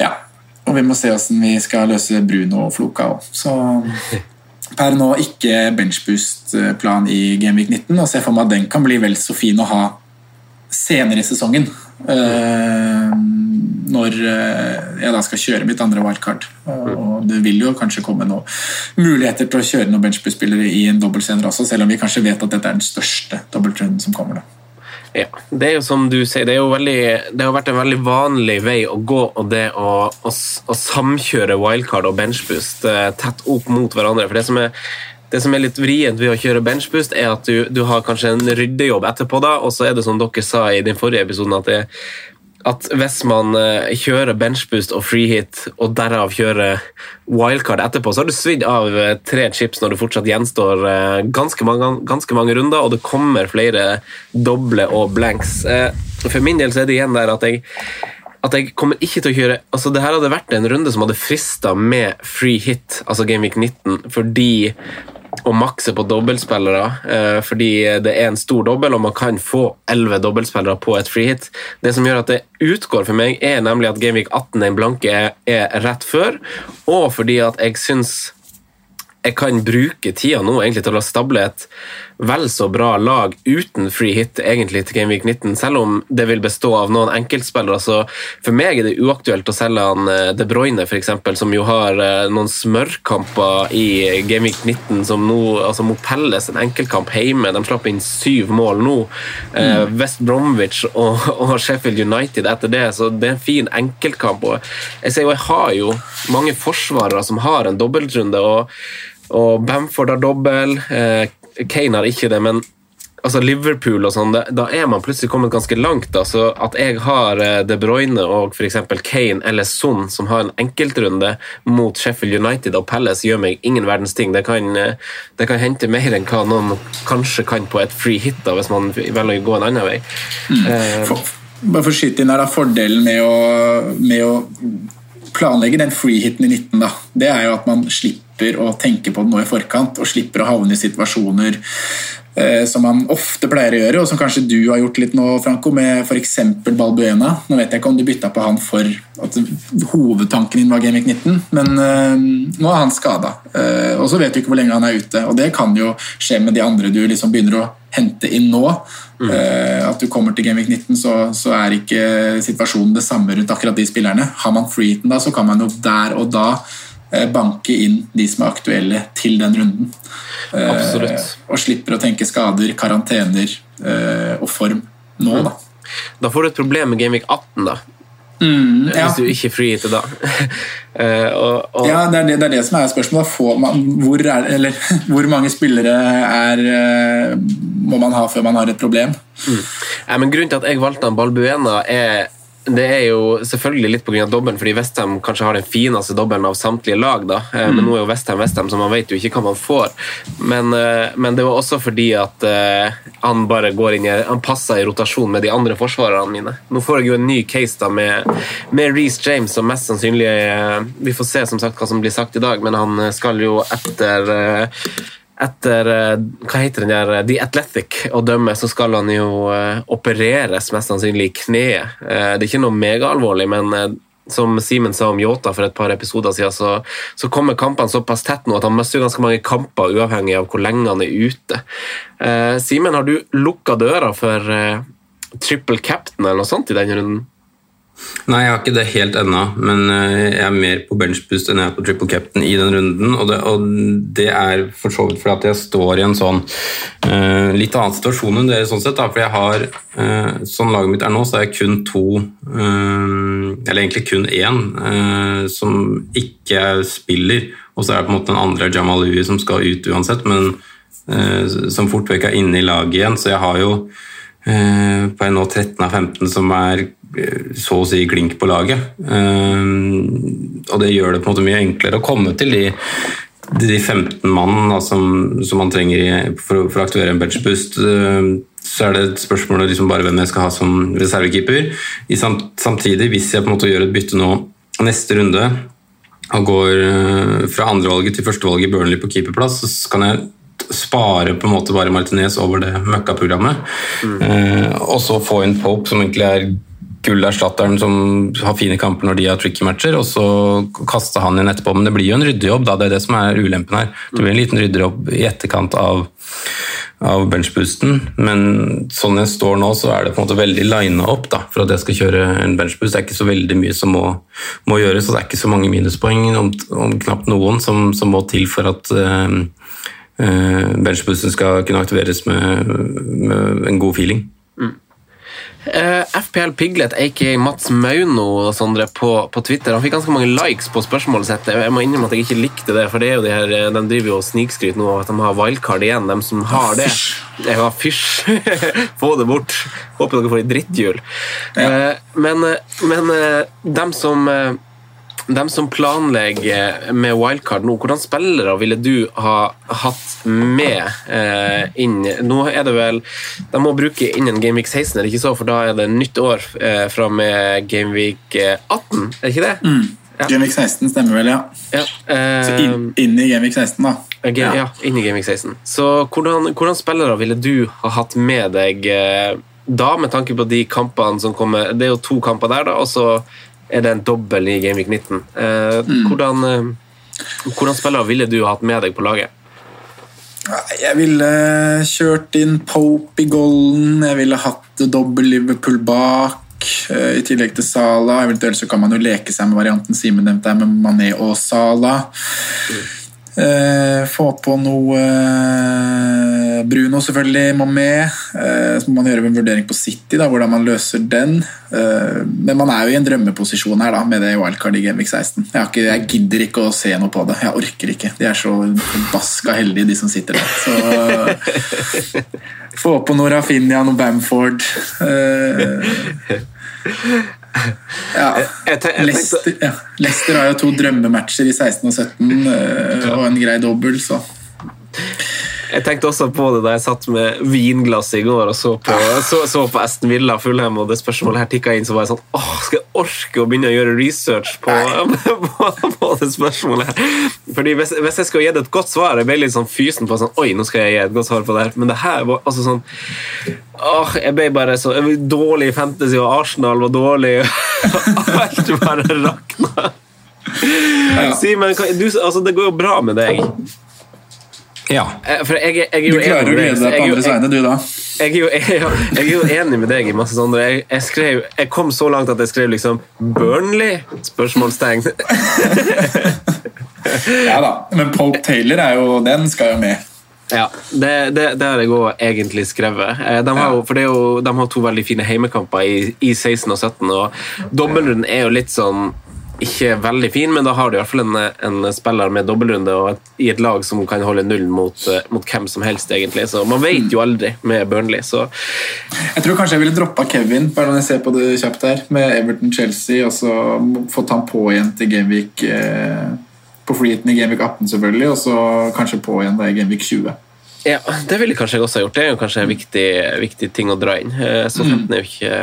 ja. Og vi må se hvordan vi skal løse Bruno og Floka òg. Så per nå ikke benchboost-plan i Gameweek 19, og ser for meg at den kan bli vel så fin å ha senere i sesongen. eh, når eh, jeg da skal kjøre mitt andre wildcard. Og det vil jo kanskje komme noen muligheter til å kjøre noen benchboost-spillere i en dobbelt senere også, selv om vi kanskje vet at dette er den største dobbeltrunden som kommer. da. Ja, det er jo som du sier, det, veldig, det har vært en veldig vanlig vei å gå, og det å, å, å samkjøre wildcard og benchboost eh, tett opp mot hverandre. For det som er, det som er litt vrient ved å kjøre benchboost, er at du, du har kanskje en ryddejobb etterpå, da, og så er det som dere sa i den forrige episoden, at det, at hvis man eh, kjører benchboost og freehit, og derav kjører wildcard etterpå, så har du svidd av eh, tre chips når det fortsatt gjenstår eh, ganske mange, ganske mange runder, og det kommer flere doble og blanks. For min del så er det igjen der at jeg at jeg kommer ikke til å kjøre altså det her hadde vært en runde som hadde frista med free hit, altså Gameweek 19, fordi å makse på dobbeltspillere eh, fordi det er en stor dobbel, og man kan få elleve dobbeltspillere på et free hit. Det som gjør at det utgår for meg, er nemlig at Gameweek 18 den blanke er, er rett før, og fordi at jeg syns jeg kan bruke tida nå egentlig til å stable et vel så bra lag uten free hit egentlig til Gameweek 19, selv om det vil bestå av noen enkeltspillere. Så for meg er det uaktuelt å selge han eh, De Bruyne, eksempel, som jo har eh, noen smørkamper i Gameweek 19, som nå altså mot Pelles, en enkeltkamp hjemme. De slapp inn syv mål nå. Mm. West Bromwich og, og Sheffield United etter det, så det er en fin enkeltkamp. Og jeg ser jo, jeg har jo mange forsvarere som har en dobbeltrunde. og og Bamford har dobbel, eh, Kane har ikke det, men altså Liverpool og sånn, da, er man plutselig kommet ganske langt. da, så At jeg har eh, De Bruyne og f.eks. Kane eller Son som har en enkeltrunde mot Sheffield United og Palace, gjør meg ingen verdens ting. Det kan, eh, det kan hente mer enn hva noen kanskje kan på et free hit, da, hvis man velger å gå en annen vei. Eh, For, bare for å skyte inn her da, Fordelen med å, med å planlegge den free hiten i 19, da, det er jo at man slipper å tenke på det nå i forkant, og slipper å havne i situasjoner eh, som man ofte pleier å gjøre, og som kanskje du har gjort litt nå, Franco, med f.eks. Balbuena. Nå vet jeg ikke om du bytta på han for at hovedtanken din var Gameweek 19, men eh, nå er han skada. Eh, og så vet du ikke hvor lenge han er ute, og det kan jo skje med de andre du liksom begynner å hente inn nå. Eh, at du kommer til Gameweek 19, så, så er ikke situasjonen det samme rundt akkurat de spillerne. Har man freeheaten da, så kan man jo der og da banke inn de som er aktuelle til den runden. Eh, Absolutt. og slipper å tenke skader, karantener eh, og form nå, da. Da får du et problem med Gameweek 18, da. Mm, ja. Hvis du ikke freehitter da. Eh, og, og, Ja, det er det, det er det som er spørsmålet. Får man, hvor, er, eller, hvor mange spillere er, eh, må man ha før man har et problem? Mm. Ja, men grunnen til at jeg valgte han Balbuena, er det er jo selvfølgelig litt pga. dobbelen, fordi Westham kanskje har den fineste dobbelen av samtlige lag. da, Eh, Men Mm. nå er jo Westham Westham, så man vet jo ikke hva man får. Men, eh, men det var også fordi at eh, han bare går inn i, han passer i rotasjon med de andre forsvarerne mine. Nå får jeg jo en ny case da med, med Reece James, som mest sannsynlig Vi får se som sagt hva som blir sagt i dag, men han skal jo etter etter eh, hva heter den der, The Athletic å dømme, så skal han jo eh, opereres mest sannsynlig i kneet. Eh, det er ikke noe megaalvorlig, men som Simen sa om Yota for et par episoder siden, så, så kommer kampene såpass tett nå at han mister ganske mange kamper uavhengig av hvor lenge han er ute. Simen, har du lukka døra for triple captain eller noe sånt i denne runden? Nei, jeg har ikke det helt ennå, men eh, jeg er mer på benchboost enn jeg er på triple captain i den runden. Og det, og det er for så vidt fordi at jeg står i en sånn uh, litt annen situasjon enn dere. sånn sett da, For jeg har, uh, sånn laget mitt er nå, så er jeg kun to, uh, eller egentlig kun én, eh, som ikke spiller. Og så er det på en måte den andre Jamal Ui som skal ut uansett, men eh, som fort vekk er inne i laget igjen. Så jeg har jo eh, på en nå 13 av 15 som er eh, så å si klink på laget. Eh, og det gjør det på en måte mye enklere å komme til de, de 15 mann da, som, som man trenger for, for å aktivere en benchboost. Eh, så er det et spørsmål om liksom bare hvem jeg skal ha som reservekeeper. Samtidig, hvis jeg på en måte gjør et bytte nå neste runde og går eh, fra andrevalget til førstevalget i Burnley på keeperplass, så kan jeg spare på en måte bare Martinez over det møkkaprogrammet. Eh, og så få inn Pope, som egentlig er gullerstatteren som har fine kamper når de har tricky matcher, og så kaste han inn etterpå. Men det blir jo en ryddejobb, da. Det er det som er ulempen her. Det blir en liten ryddejobb i etterkant av av benchboosten, men sånn jeg står nå, så er det på en måte veldig lina opp da, for at jeg skal kjøre en benchboost. Det er ikke så veldig mye som må, må gjøres, og det er ikke så mange minuspoeng, om, om knapt noen, som, som må til for at uh, benchboosten skal kunne aktiveres med, med en god feeling. Eh, FPL Piglet, aka Mats Mauno og Sondre, på, på Twitter Han fikk ganske mange likes på spørsmålet sitt. Jeg må innrømme at jeg ikke likte det, for det er jo de her, de driver jo og snikskryter nå av at de har wildcard igjen, de som har det. Jeg har fysj! Få det bort. Håper dere får ei dritthjul. Eh, men men eh, dem som eh, dem som planlegger med wildcard nå, hvordan spillere ville du ha hatt med eh, inn Nå er det vel De må bruke innen Gameweek 16, er det ikke så? For da er det nytt år eh, fra med Gameweek 18, er det ikke det? Mm. Gameweek 16 stemmer vel, ja. Ja, eh, Så inn, inn i Gameweek 16, da. ja. ja, inn i Gameweek 16. Så hvordan, hvordan spillere ville du ha hatt med deg eh, da, med tanke på de kampene som kommer Det er jo to kamper der, da, og så er det en dobbel i Gameweek 19. Eh, hvordan, eh, hvordan spillere ville du hatt med deg på laget? Jeg ville kjørt inn Pope i golden, jeg ville hatt dobbel Liverpool bak. eh, I tillegg til Sala. Eventuelt så kan man jo leke seg med varianten Simen nevnte med Mané og Sala. Eh, få på noe eh, Bruno selvfølgelig med. Eh, så må man gjøre en vurdering på City, da, hvordan man løser den. Eh, men man er jo i en drømmeposisjon her da, med det wildcard i Gameweek 16. Jeg, har ikke, jeg gidder ikke å se noe på det. Jeg orker ikke. De er så forbaska heldige, de som sitter der. Så få på noe Rafinha, noe Bamford. Ja. Leicester, ja. Leicester har jo to drømmematcher i 16 og 17 eh, og en grei dobbel, så Jeg tenkte også på det da jeg satt med vinglass i går og så på, så, så på Aston Villa Fulham, og det spørsmålet her tikka inn, så var jeg sånn Åh, skal jeg orke å begynne å gjøre research på, på, på det spørsmålet her? Fordi hvis, hvis jeg skulle gitt et godt svar Jeg ble litt sånn fysen på sånn Oi, nå skal jeg gi et godt svar på det her. Men det her var altså sånn Åh, jeg ble bare så var dårlig i fantasy, og Arsenal var dårlig. Alt bare rakna. Simen, hva- du, altså, det går jo bra med deg. Ja. Eh, For jeg, jeg, er Du klarer å glede deg på andres vegne, du, da. Jeg er, jo, jeg, jeg er jo enig med deg i masse sånne jeg, jeg, skrev, jeg kom så langt at jeg skrev liksom Burnley? Spørsmålstegn. Ja da, Men Pope Taylor er jo, den skal jo med. Ja, det, det, det har jeg òg egentlig skrevet. Eh, De har, jo, for det er jo, de har to veldig fine heimekamper i, i 16 og 17, og dobbeltrunden er jo litt sånn ikke veldig fin, men da har du i hvert fall en, en spiller med dobbeltrunde og et, i et lag som kan holde null mot, eh, mot hvem som helst, egentlig. Så man vet jo aldri med Burnley, så Jeg tror kanskje jeg ville droppa Kevin bare når jeg ser på det kjapt her, med Everton-Chelsea, og så fått han på igjen til Gameweek eh, på freeheaten i Gameweek 18, selvfølgelig, og så kanskje på igjen da i Gameweek 20. ja, det ville kanskje jeg også ha gjort. Det er jo kanskje en viktig, viktig ting å dra inn. Eh, Så 15 er jo ikke,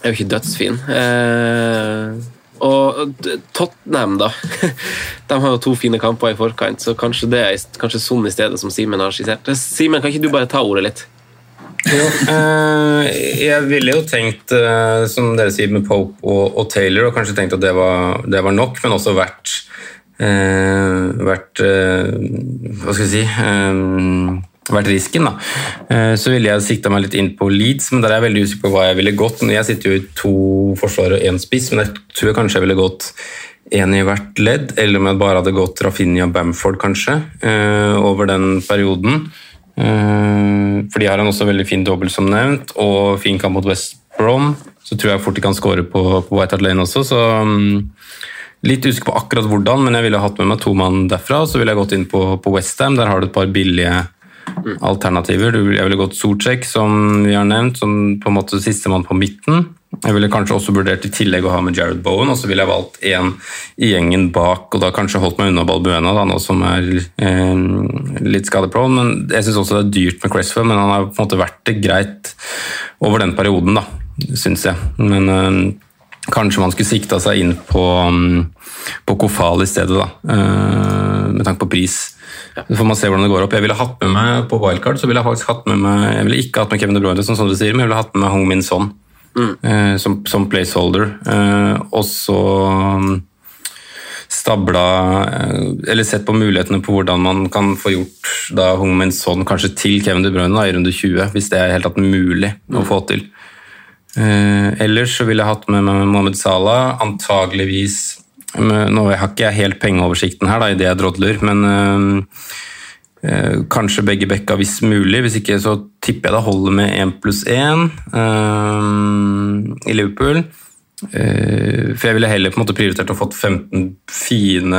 er jo ikke dødsfin. Eh, Og Tottenham, da. De har jo to fine kamper i forkant, så kanskje det er kanskje sånn i stedet som Simen har skissert. Simen, kan ikke du bare ta ordet litt? Eh, jeg ville jo tenkt, eh, som dere sier, med Pope og, og Taylor, og kanskje tenkt at det var, det var nok, men også vært eh, vært eh, Hva skal jeg si eh, vært risken, da. Eh, Så ville jeg sikta meg litt inn på Leeds, men der er jeg veldig usikker på hva jeg ville gått. Jeg sitter jo i to forsvar og én spiss, men jeg tror jeg kanskje jeg ville gått én i hvert ledd, eller om jeg bare hadde gått Rafinha Bamford, kanskje, eh, over den perioden. Eh, For de har han også veldig fin dobbel, som nevnt, og fin kamp mot West Brom. Så tror jeg fort de kan skåre på, på White Hart Lane også, så mm, Litt usikker på akkurat hvordan, men jeg ville hatt med meg to mann derfra. og Så ville jeg gått inn på, på Westham. Der har du et par billige alternativer. Jeg ville gått Sorcek, som vi har nevnt, som på en måte sistemann på midten. Jeg ville kanskje også vurdert i tillegg å ha med Jared Bowen, og så ville jeg valgt én i gjengen bak, og da kanskje holdt meg unna Balbuena, da, nå som er eh, litt skadeprone. Men jeg syns også det er dyrt med Cresswell, men han har på en måte vært det greit over den perioden, da, syns jeg. Men eh, Kanskje man skulle sikta seg inn på, um, på Kofal i stedet, da. eh, med tanke på pris. Så får man se hvordan det går opp. Jeg ville hatt med meg på wildcard, så ville jeg faktisk hatt med meg Jeg ville ikke hatt med Kevin De Bruyne, som, Sondre du sier, men jeg ville hatt med meg Hong Min Son eh, som, som placeholder. Eh, og så um, stabla eh, Eller sett på mulighetene på hvordan man kan få gjort da Hong Min Son kanskje til Kevin De Bruyne da, i runde 20, hvis det er helt tatt mulig å få til. Eh, ellers så ville jeg hatt med meg Mohammed Salah, antageligvis Nå har ikke jeg helt pengeoversikten her da, i det jeg drodler, men øh, eh, kanskje begge bekka hvis mulig. Hvis ikke så tipper jeg det holder med én pluss én i Liverpool. Uh, for jeg ville heller på en måte prioritert å fått 15 fine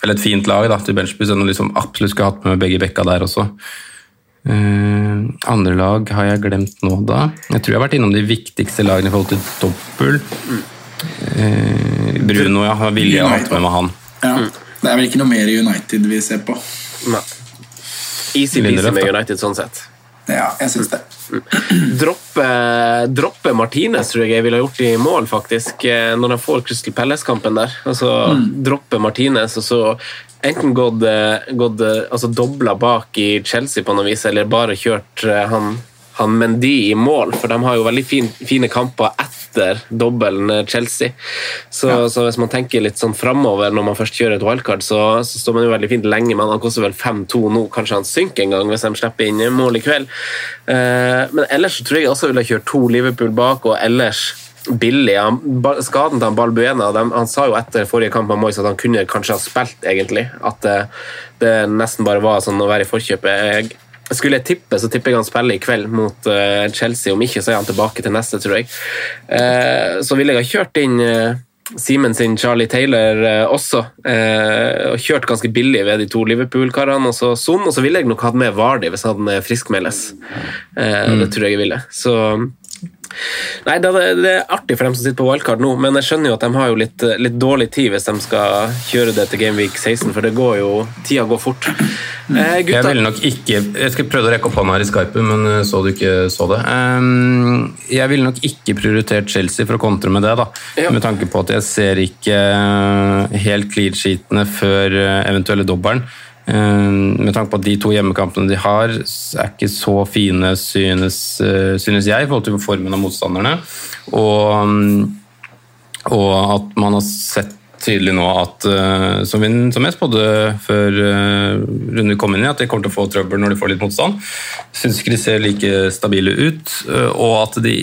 eller et fint lag da, til benchbuss enn å liksom absolutt skulle hatt med begge bekka der også. Uh, andre lag har jeg glemt nå, da. Jeg tror jeg har vært innom de viktigste lagene i forhold til dobbel. Eh, Bruno, ja. Ville jeg hatt med meg han. Ja. Det er vel ikke noe mer i United vi ser på. Nei. Easy peasy Lindelöf, med. United sånn sett. Ja, jeg syns det. Droppe, droppe Martinez tror jeg jeg ville gjort i mål, faktisk, eh, når de får Crystal Palace-kampen der. Altså, Droppe Martinez og så enten gått, eh, gått eh, altså, dobla bak i Chelsea på noe vis, eller bare kjørt han, han Mendy i mål, for de har jo veldig fin, fine kamper etter dobbelen eh, Chelsea. Så, så hvis man tenker litt sånn framover når man først kjører et wildcard, så, så står man jo veldig fint lenge, men han koster vel 5-2 nå. Kanskje han synker en gang hvis de slipper inn mål i kveld. Eh, men ellers tror jeg også ville kjørt to Liverpool bak, og ellers billig. Han, skaden til han Balbuena de, Han sa jo etter forrige kamp med Moyes at han kunne kanskje ha spilt, egentlig. At det, det nesten bare var sånn å være i forkjøpet. Jeg, skulle jeg tippe, så tipper jeg han spiller i kveld mot uh, Chelsea. Om ikke, så er han tilbake til neste, tror jeg. Uh, så ville jeg ha kjørt inn uh, Simen sin Charlie Taylor også. og kjørt ganske billig ved de to Liverpool-karene. Og så Son, og så ville jeg nok hatt med Vardi hvis han friskmeldes. Mm. Det tror jeg jeg ville. Så Nei, det, er- artig for dem som sitter på wildcard nå, men jeg skjønner jo at de har jo litt, litt dårlig tid hvis de skal kjøre det til Gameweek 16, for det går jo Tida går fort. Eh, Jeg ville nok ikke Jeg skal prøve å rekke opp hånda her i Skype, men eh, så du ikke så det. Um, Jeg ville nok ikke prioritert Chelsea for å kontre med det, da. Ja. Med tanke på at jeg ser ikke eh, helt clean-sheetene før eventuelle dobbelen. Ehm, Med tanke på at de to hjemmekampene de har, er ikke så fine, synes, eh, synes jeg, i forhold til formen av motstanderne. Og mm, og at man har sett tydelig nå at, eh, som, vi, som jeg spådde før uh, runden kom inn i, at de kommer til å få trøbbel når de får litt motstand. Syns ikke de ser like stabile ut. eh, og at de,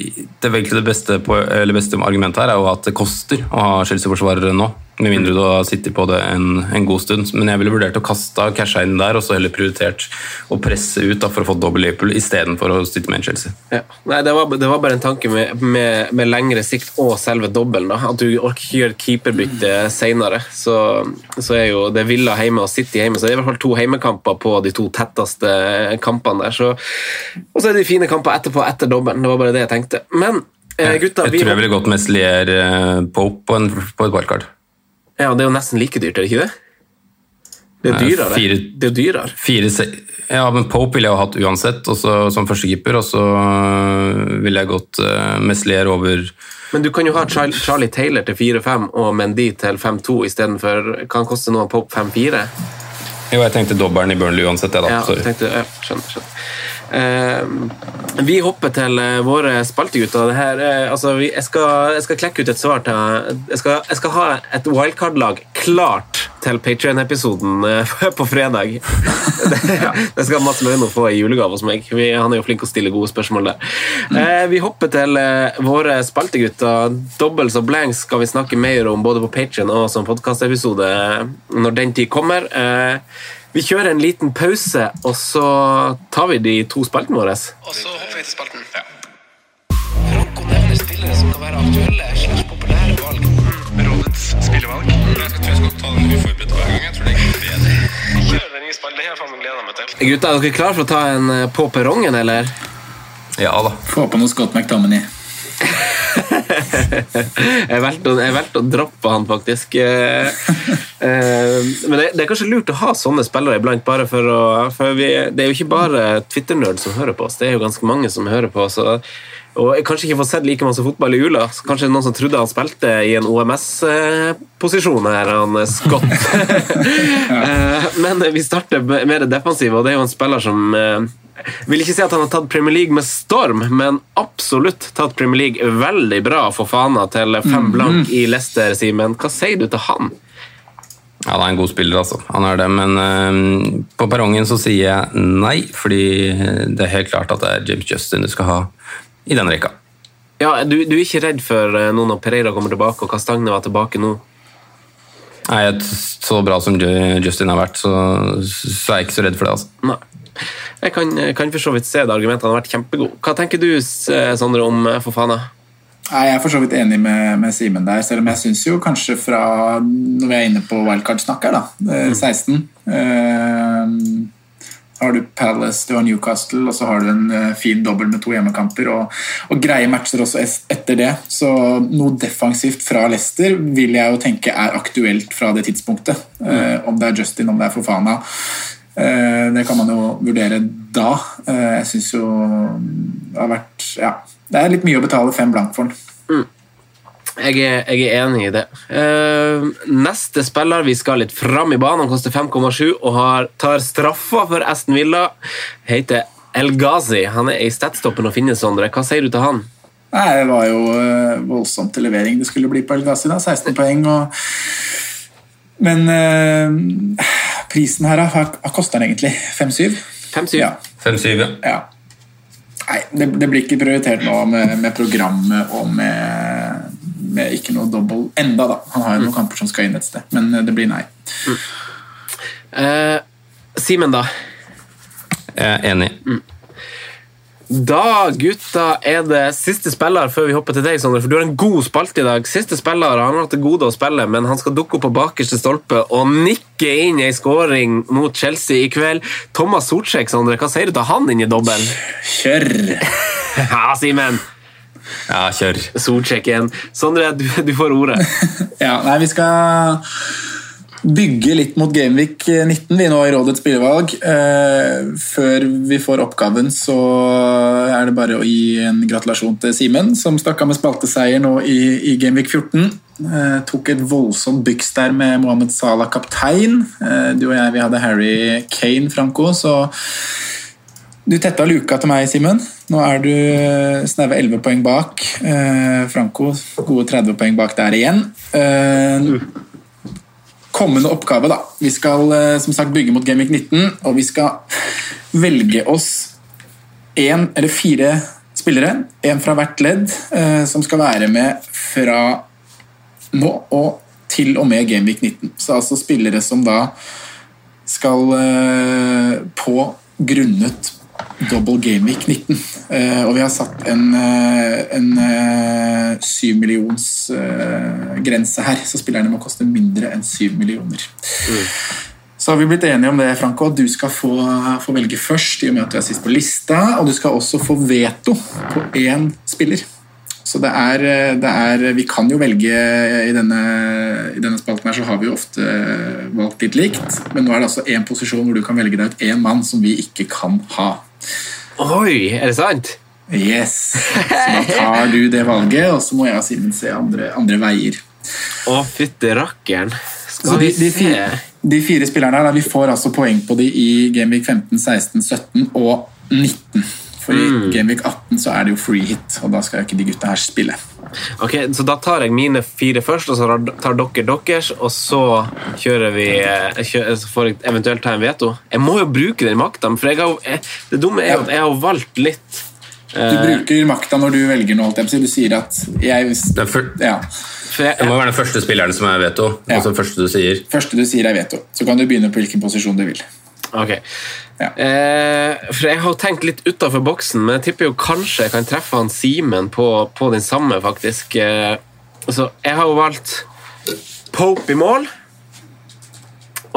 det, beste, på, beste argumentet her er jo at det koster å ha Chelsea-forsvarere nå. Med mindre du har sittet på det en, en god stund. Men jeg ville vurdert å kaste casha inn der, og så heller prioritert å presse ut da, for å få dobbel Liverpool istedenfor å sitte med en Chelsea. Ja. Nei, det var, det var bare en tanke med, med, med lengre sikt og selve dobbelen. da. At du orker ikke gjøre keeperbytte senere. Så, så er jo det Villa hjemme og City hjemme, så det er i hvert fall to heimekamper på de to tetteste kampene der. Så, og så er det de fine kamper etterpå etter dobbelen. Det var bare det jeg tenkte. Men eh, gutta Jeg vi tror jeg ville gått med Lier eh, Pope på, en, på et wildcard. Ja, det er jo nesten like dyrt, er det ikke det? Det er dyrere. fire- Det er dyrere. Fire, ja, men Pope ville jeg ha hatt uansett, også som førstekeeper. Og så øh, ville jeg gått uh, Meslier over Men du kan jo ha Charlie, Charlie Taylor til 4-5 og Mendy til 5-2 istedenfor Kan koste noe Pope 5-4. Jo, jeg tenkte dobbelen i Burnley uansett, jeg, da. Ja, Sorry. tenkte, ja, skjønner, skjønner. Eh, vi hopper til eh, våre spaltegutter. Eh, altså, jeg, skal, jeg skal klekke ut et svar til Jeg skal, jeg skal ha et wildcard-lag klart til Patrion-episoden på fredag. det, skal Mats Løino få i julegave hos meg. Han er jo flink å stille gode spørsmål der. Vi hopper til våre spaltegutter. Dobbelt og blanks skal vi snakke mer om både på Patrion og som podkastepisode når den tid kommer. Eh, vi kjører en liten pause, og så tar vi de to spaltene våre. Og så hopper vi til spalten. Franco nevner spillere som kan være aktuelle slags populære valg. Rådets spillevalg. Jeg tror jeg skal ta den uforberedt hver gang. Jeg tror det er bedre. Kjør den nye spalten. Det har jeg faen meg gleda meg til. Gutta, er dere klare for å ta en eh, på perrongen, eller? Ja da. Få på noe Scott McTominay. Jeg valgte, å- å droppe han, faktisk. Eh, eh, Men det, det er kanskje lurt å ha sånne spillere iblant, bare for å for vi, Det er jo ikke bare Twitter-nerd som hører på oss, det er jo ganske mange som hører på. Så, og jeg kanskje ikke får sett like masse fotball i jula. Så kanskje noen som trodde han spilte i en OMS-posisjon her, han Scott. Eh, Men vi starter med det defensive, og det er jo en spiller som vil ikke si at han har tatt Premier League med storm, men absolutt tatt Premier League veldig bra for Fana til fem blank i Leicester, Simen. Hva sier du til han? Ja, det er en god spiller, altså. Han er det, men uh, på perrongen så sier jeg nei, fordi det er helt klart at det er James Justin du skal ha i den rekka. Ja, du, du er ikke redd for noen nå når Pereira kommer tilbake og Castagne var tilbake nå? Nei, så bra som Justin har vært, så, så er jeg ikke så redd for det, altså. Nei. Jeg kan, kan for så vidt se det argumentet. Han har vært kjempegod. Hva tenker du, Sondre, om eh, Fofana? Nei, Jeg er for så vidt enig med, med Simen der, selv om jeg syns jo kanskje fra Når vi er inne på wildcard-snakk her, da. eh, 16. Eh, har du Palace, du har Newcastle, og så har du en eh, fin dobbel med to hjemmekamper. Og, og greie matcher også etter det. Så noe defensivt fra Leicester vil jeg jo tenke er aktuelt fra det tidspunktet. Eh, om det er Justin, om det er Fofana. Eh, det kan man jo vurdere da. Eh, jeg syns jo det har vært Ja. Det er litt mye å betale fem blank for den. Jeg er, jeg er enig i det. Eh, neste spiller, vi skal litt fram i banen, han koster 5,7 og har, tar straffa for Aston Villa. Heter El Ghazi. Han er i statstoppen å finne, Sondre. Hva sier du til han? Nei, Det var jo voldsomt til levering det skulle bli på El Ghazi. da, 16 poeng. og Men eh, prisen her, har, hva koster den egentlig? 5-7? 5-7. Ja. 5-7, ja. ja. Nei, det, det blir ikke prioritert nå med, med programmet og med, med ikke noe double enda da. Han har jo noen kamper som skal inn et sted, men eh, det blir nei. Eh, Simen, da? Jeg er enig. Da, gutta, er det siste spiller før vi hopper til deg, Sondre. For du har en god spalte i dag. Siste spiller han har hatt det gode å spille, men han skal dukke opp på bakerste stolpe og nikke inn ei scoring mot Chelsea i kveld. Thomas Sortsjek, Sondre, hva sier du til han inn i dobbelen? Kjør! ja, Simen. Ja, kjør. Sortsjek igjen. Sondre, du, du får ordet. Ja, nei, vi skal bygge litt mot Gameweek 19 vi nå i rådets spillevalg. Eh, før vi får oppgaven, så er det bare å gi en gratulasjon til Simen, som stakk av med spalteseier nå i, i Gameweek 14. Eh, tok et voldsomt byks der med Mohammed Salah kaptein. Eh, du og jeg vi hadde Harry Kane, Franco, så du tetta luka til meg, Simen. Nå er du snaue 11 poeng bak. Eh, Franco gode 30 poeng bak der igjen. Kommende oppgave, da. Vi skal eh, som sagt bygge mot Gameweek 19, og vi skal velge oss én eller fire spillere, én fra hvert ledd, eh, som skal være med fra nå og til og med Gameweek 19. Så altså spillere som da skal eh, på grunnet double Gamic 19. Eh, og vi har satt en, eh, en eh, syv millions eh, grense her, så spillerne må koste mindre enn syv millioner. Så har vi blitt enige om det, Franco, du skal få, få velge først, i og med at du er sist på lista, og du skal også få veto på én spiller. Så det er, det er Vi kan jo velge i denne, I denne spalten her så har vi jo ofte valgt litt likt, men nå er det altså én posisjon hvor du kan velge deg ut én mann som vi ikke kan ha. Oi, er det sant? Yes! Så da tar du det valget, og så må jeg og Simen se andre, andre veier. Å, fytti rakkeren. Skal de, vi se fire, de fire spillerne her, da, vi får altså poeng på de i Gameweek 15, 16, 17 og 19. For i Mm. Gameweek 18 så er det jo free hit, og da skal jo ikke de gutta her spille. Ok, Så da tar jeg mine fire først, og så tar dere deres, og så kjører vi eh, kjører, så får jeg eventuelt ta en veto. Jeg må jo bruke den makta, for jeg har, jeg, det dumme er jo at jeg har valgt litt. Du eh, bruker makta når du velger noe. Du sier at jeg Det, fyr- Ja. det må være den første spilleren som er veto. Altså den første du sier. Første du sier er veto. Så kan du begynne på hvilken posisjon du vil. Ok. Eh, for jeg har tenkt litt utafor boksen, men jeg tipper jo kanskje jeg kan treffe han Simen på, på den samme, faktisk. Eh, så jeg har jo valgt Pope i mål,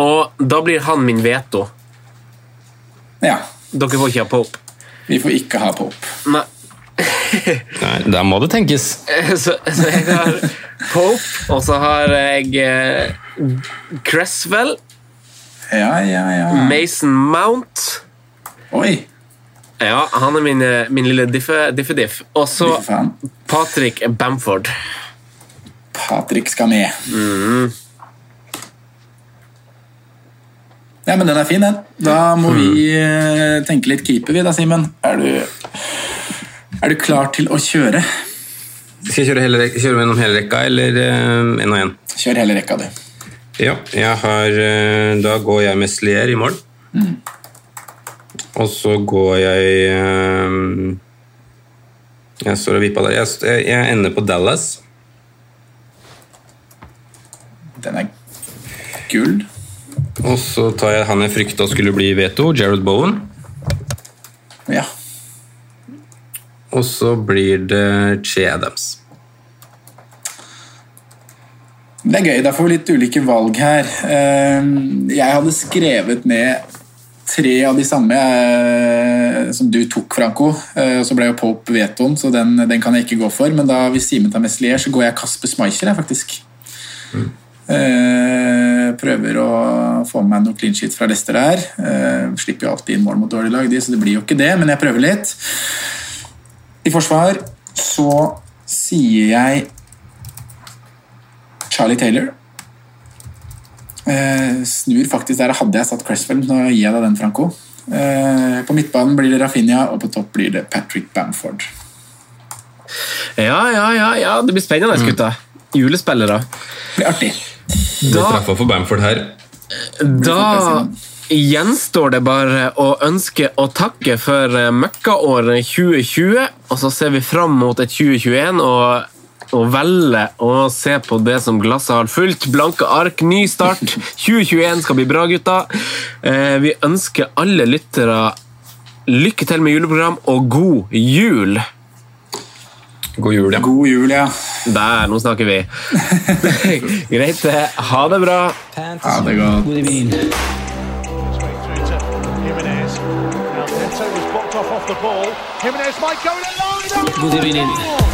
og da blir han min veto. Ja. Dere får ikke ha Pope. Vi får ikke ha Pope. Nei. Nei, da må det tenkes. Eh, Så, så jeg har Pope, og så har jeg eh, Cresswell. Ja, ja, ja. Mason Mount. Oi. Ja, han er min, eh, min lille diffediff. Og så Patrick Bamford. Patrick skal med. Mm. Ja, men den er fin, den. Da må vi eh, tenke litt keeper, vi da, Simen. Er du, er du klar til å kjøre? Skal jeg kjøre, hele, kjøre gjennom hele rekka, eller én og én? Kjør hele rekka, du. Ja, jeg har eh, Da går jeg med Slier i morgen. Mm. Og så går jeg eh, Jeg står og vipper der. Jeg, jeg, jeg ender på Dallas. Den er gull. Og så tar jeg han jeg frykta skulle bli veto, Jared Bowen. Ja. Og så blir det Che Adams. Det er gøy. Da får vi litt ulike valg her. Eh, Jeg hadde skrevet ned tre av de samme eh, som du tok, Franco. Eh, Så ble jo Pope vetoen, så den, den kan jeg ikke gå for. Men da hvis Simen tar Meslier, så går jeg Kasper Schmeicher, faktisk. Mm. prøver å få med meg noe clean sheet fra Lester der. Eh, slipper jo alltid inn mål mot dårlig lag, de, så det blir jo ikke det, men jeg prøver litt. I forsvar så sier jeg Charlie Taylor. Eh, snur faktisk der hadde jeg satt Cresswell. Nå gir jeg deg den, Franco. Eh, på midtbanen blir det Rafinha, og på topp blir det Patrick Bamford. Ja, ja, ja, ja. det blir spennende, gutta. Julespillere. Det blir artig. Det straffa for Bamford her. Da gjenstår det bare å ønske å takke for eh, møkkaåret 2020, og så ser vi fram mot et 2021 og, og velge å se på det som glasset har fulgt. Blanke ark, ny start. 2021 skal bli bra, gutta. Eh, Vi ønsker alle lyttere lykke til med juleprogram og god jul. God jul, ja. God jul, ja. Der, nå snakker vi. Greit, det. Ha det bra. Ha det godt. Jimenez. Now